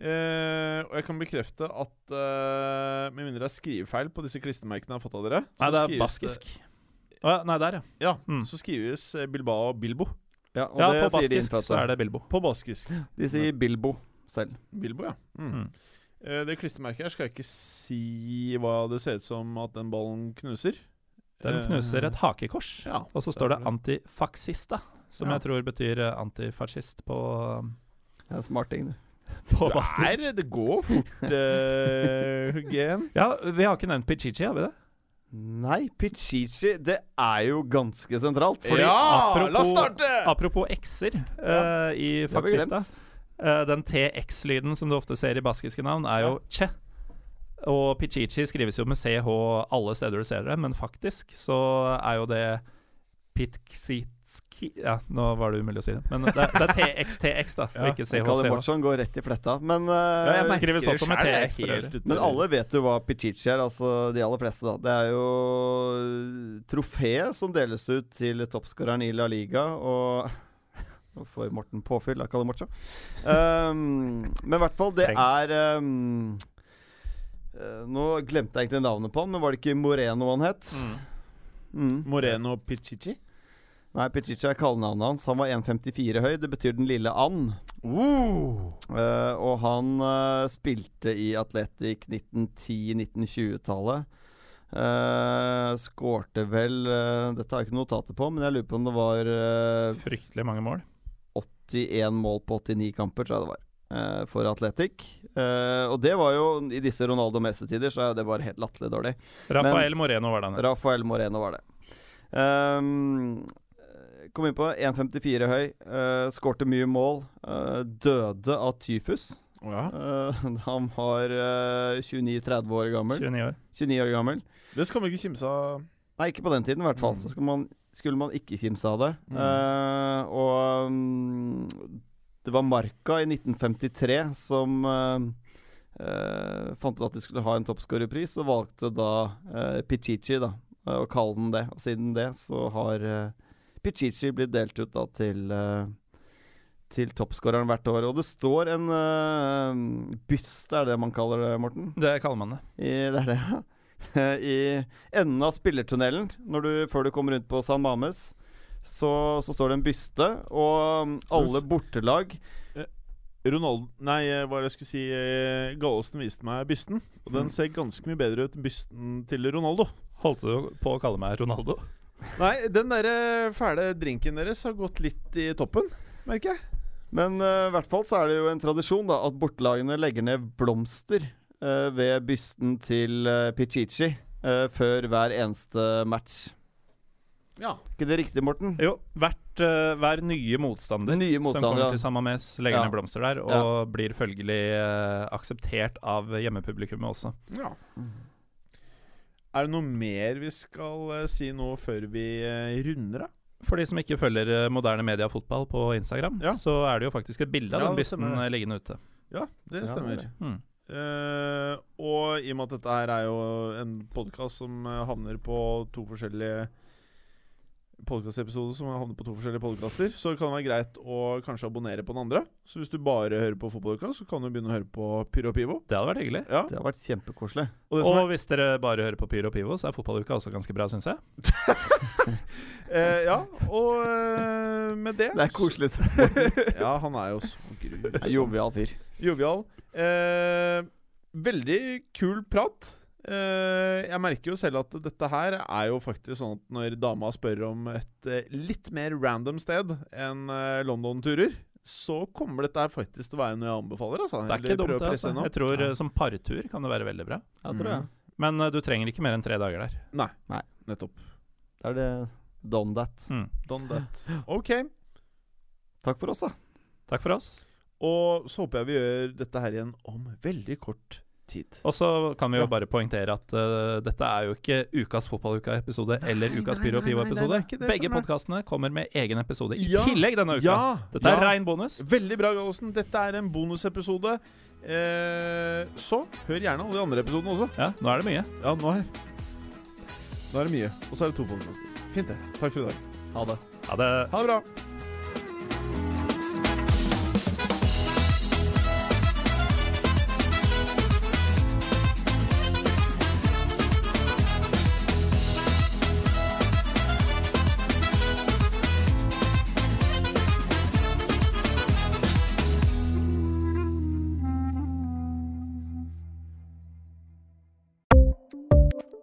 Speaker 1: Eh, og jeg kan bekrefte at uh, med mindre det er skrivefeil på disse klistremerkene jeg har fått av dere
Speaker 3: Nei, det er baskisk. Det, uh, nei, der, ja.
Speaker 1: Ja,
Speaker 3: Mm.
Speaker 1: så skrives eh, Bilbao Bilbo.
Speaker 2: ja, og
Speaker 3: Ja,
Speaker 2: det
Speaker 3: på
Speaker 2: sier de
Speaker 3: baskisk så er det Bilbo.
Speaker 1: På baskisk.
Speaker 2: De sier Bilbo selv.
Speaker 1: Bilbo, ja. Mm.
Speaker 3: Mm.
Speaker 1: Eh, det klistremerket her skal jeg ikke si hva det ser ut som at den ballen knuser.
Speaker 3: Den knuser et hakekors,
Speaker 1: Ja,
Speaker 3: og så står det
Speaker 1: det det.
Speaker 3: 'antifaxista', som
Speaker 1: Ja.
Speaker 3: jeg tror betyr antifascist på,
Speaker 2: Det er smart ting, det.
Speaker 3: på
Speaker 1: er, det går fort, uh, Huggen.
Speaker 3: Ja, vi har ikke nevnt Pichichi, har vi det?
Speaker 2: Nei, Pichichi, det er jo ganske sentralt.
Speaker 3: Fordi
Speaker 1: ja!
Speaker 3: apropos-
Speaker 1: La oss starte!
Speaker 3: Apropos x-er uh, i
Speaker 2: glemt.
Speaker 3: Eh, den TX-lyden som du ofte ser i baskiske navn, er jo che. Og Pichichi skrives jo med CH alle steder du ser det, men faktisk så er jo det Pitksitski Ja, nå var det umulig å si det. Men det, det er TXTX, da, og ikke CHCH. Kalle.
Speaker 2: Mortsson går rett i fletta. Men, uh,
Speaker 1: Ja, jeg merker det
Speaker 3: med TX
Speaker 1: helt
Speaker 2: men alle vet jo hva Pichichi er, altså de aller fleste, da. Det er jo trofeet som deles ut til toppskåreren i La Liga, og Nå får Morten påfyll av Kalle Mortsson. Um, men i hvert fall, det
Speaker 3: Trengs.
Speaker 2: er um, eh, Nå glemte jeg egentlig navnet på han, men var det ikke Moreno han het?
Speaker 3: Mm.
Speaker 2: Mm.
Speaker 1: Moreno Pichichi.
Speaker 2: Nei, Pichichi er kallenavnet hans. Han var 1,54 høy. Det betyr den lille and. Eh, og han uh, spilte i Atletic 1910-1920-tallet. Uh, skårte vel eh, Dette har jeg ikke notater på, men jeg lurer på om det var eh,
Speaker 3: Fryktelig mange mål.
Speaker 2: 81 mål på 89 kamper, tror jeg det var. eh, for Atletic. Uh, og det var jo I disse Ronaldo Messi-tider så er det bare helt latterlig dårlig.
Speaker 3: Rafael Moreno var det han het.
Speaker 2: Rafael Moreno var det. Um, kom inn på 1,54 høy. Uh, Skårte mye mål. Uh, døde av tyfus.
Speaker 1: Oh, ja.
Speaker 2: uh, han var eh, 29-30 år gammel.
Speaker 3: 29 år.
Speaker 2: 29 år gammel.
Speaker 1: Det skal man ikke kimse av.
Speaker 2: Nei, ikke på den tiden i hvert fall.
Speaker 1: Mm.
Speaker 2: Så man, skulle man ikke kimse av det.
Speaker 1: Mm.
Speaker 2: Og um, det var Marka i 1953 som fant ut at de skulle ha en toppskårerpris, og valgte da Pichichi da, å kalle den det. Og siden det så har Pichichi blir delt ut da til uh, til toppskåreren hvert år. Og det står en uh, byste, er det man kaller det, Morten?
Speaker 3: Det kaller man det.
Speaker 2: I, det er det, ja. I enden av spillertunnelen, når du, før du kommer rundt på San Mames, så, så står det en byste, og um, alle bortelag
Speaker 1: Ronaldo Nei, eh, hva er det jeg skulle si? eh, Gallosen viste meg bysten, og den
Speaker 2: Mm.
Speaker 1: ser ganske mye bedre ut enn bysten til Ronaldo.
Speaker 3: Holdt du på å kalle meg Ronaldo?
Speaker 1: Nei, den der fæle drinken deres har gått litt i toppen, merker jeg.
Speaker 2: Men uh, i hvert fall så er det jo en tradisjon da at bortelagene legger ned blomster uh, ved bysten til uh, Pichichi uh, før hver eneste match.
Speaker 1: Ja.
Speaker 2: ikke det riktig, Morten?
Speaker 3: Jo, hvert, uh, hver nye motstander,
Speaker 2: Nye
Speaker 3: som kommer
Speaker 2: ja.
Speaker 3: til Samames, legger
Speaker 2: Ja.
Speaker 3: ned blomster der, og blir følgelig uh, akseptert av hjemmepublikummet også.
Speaker 1: ja. Er det noe mer vi skal uh, si nå før vi uh, runder av?
Speaker 3: For de som ikke følger eh, moderne media fotball på Instagram,
Speaker 1: Ja.
Speaker 3: så er det jo faktisk et bilde av
Speaker 1: Ja,
Speaker 3: den bysten liggende ute.
Speaker 1: Ja, det
Speaker 2: Ja,
Speaker 1: stemmer.
Speaker 2: er det.
Speaker 3: Mm.
Speaker 1: uh, og i og med at dette her er jo en podkast som havner på to forskjellige podkastepisoder som havner på to forskjellige podkaster, så kan det være greit å kanskje abonnere på den andre. Så hvis du bare hører på fotballpodkast, så kan du begynne å høre på Pyro Pivo.
Speaker 3: Det hadde vært hyggelig.
Speaker 1: Ja.
Speaker 2: Det har vært kjempekoselig.
Speaker 1: Og
Speaker 3: og er... Hvis dere bare hører på Pyro Pivo, så er fotballuka også ganske bra, syns jeg.
Speaker 1: Eh, ja, og eh, med det
Speaker 2: Det er koselig.
Speaker 1: Ja, han er jo så grusom.
Speaker 2: Jovial fyr.
Speaker 1: Jovial. Eh, veldig kul prat. Eh, jeg merker jo selv at dette her er jo faktisk sånn at når dama spør om et eh, litt mer random sted enn eh, London-turer, så kommer dette her faktisk til å være noe jeg anbefaler. Altså.
Speaker 3: Det er ikke dumt, Altså. Jeg tror
Speaker 2: Ja.
Speaker 3: som partur kan det være veldig bra.
Speaker 2: Jeg tror jeg.
Speaker 3: Men uh, du trenger ikke mer enn tre dager der.
Speaker 1: Nei.
Speaker 2: Nei.
Speaker 1: Nettopp.
Speaker 2: Da er det done that.
Speaker 3: Mm.
Speaker 1: Done that. Ok.
Speaker 2: Takk for oss, da.
Speaker 3: Takk for oss.
Speaker 4: Og så håper jeg vi gjør dette her igjen om veldig kort tid.
Speaker 3: Og så kan vi jo
Speaker 4: Ja.
Speaker 3: bare poengtere at uh, dette er jo ikke ukas Fotballuka-episode eller Ukas Pyro Pivo-episode. Begge
Speaker 4: er-
Speaker 3: podkastene kommer med egen episode i
Speaker 4: Ja,
Speaker 3: tillegg denne uka.
Speaker 4: ja,
Speaker 3: Dette er
Speaker 4: ja.
Speaker 3: rein bonus.
Speaker 4: Veldig bra, Gallosen. Dette er en bonusepisode. Eh, så hør gjerne alle de andre episodene også.
Speaker 3: Ja, nå er det mye.
Speaker 4: Ja, nå er, nå er det mye. Og så er det to podkaster. Fint, det. Takk for i dag.
Speaker 2: Ha det.
Speaker 3: Ha det.
Speaker 4: Ha det bra.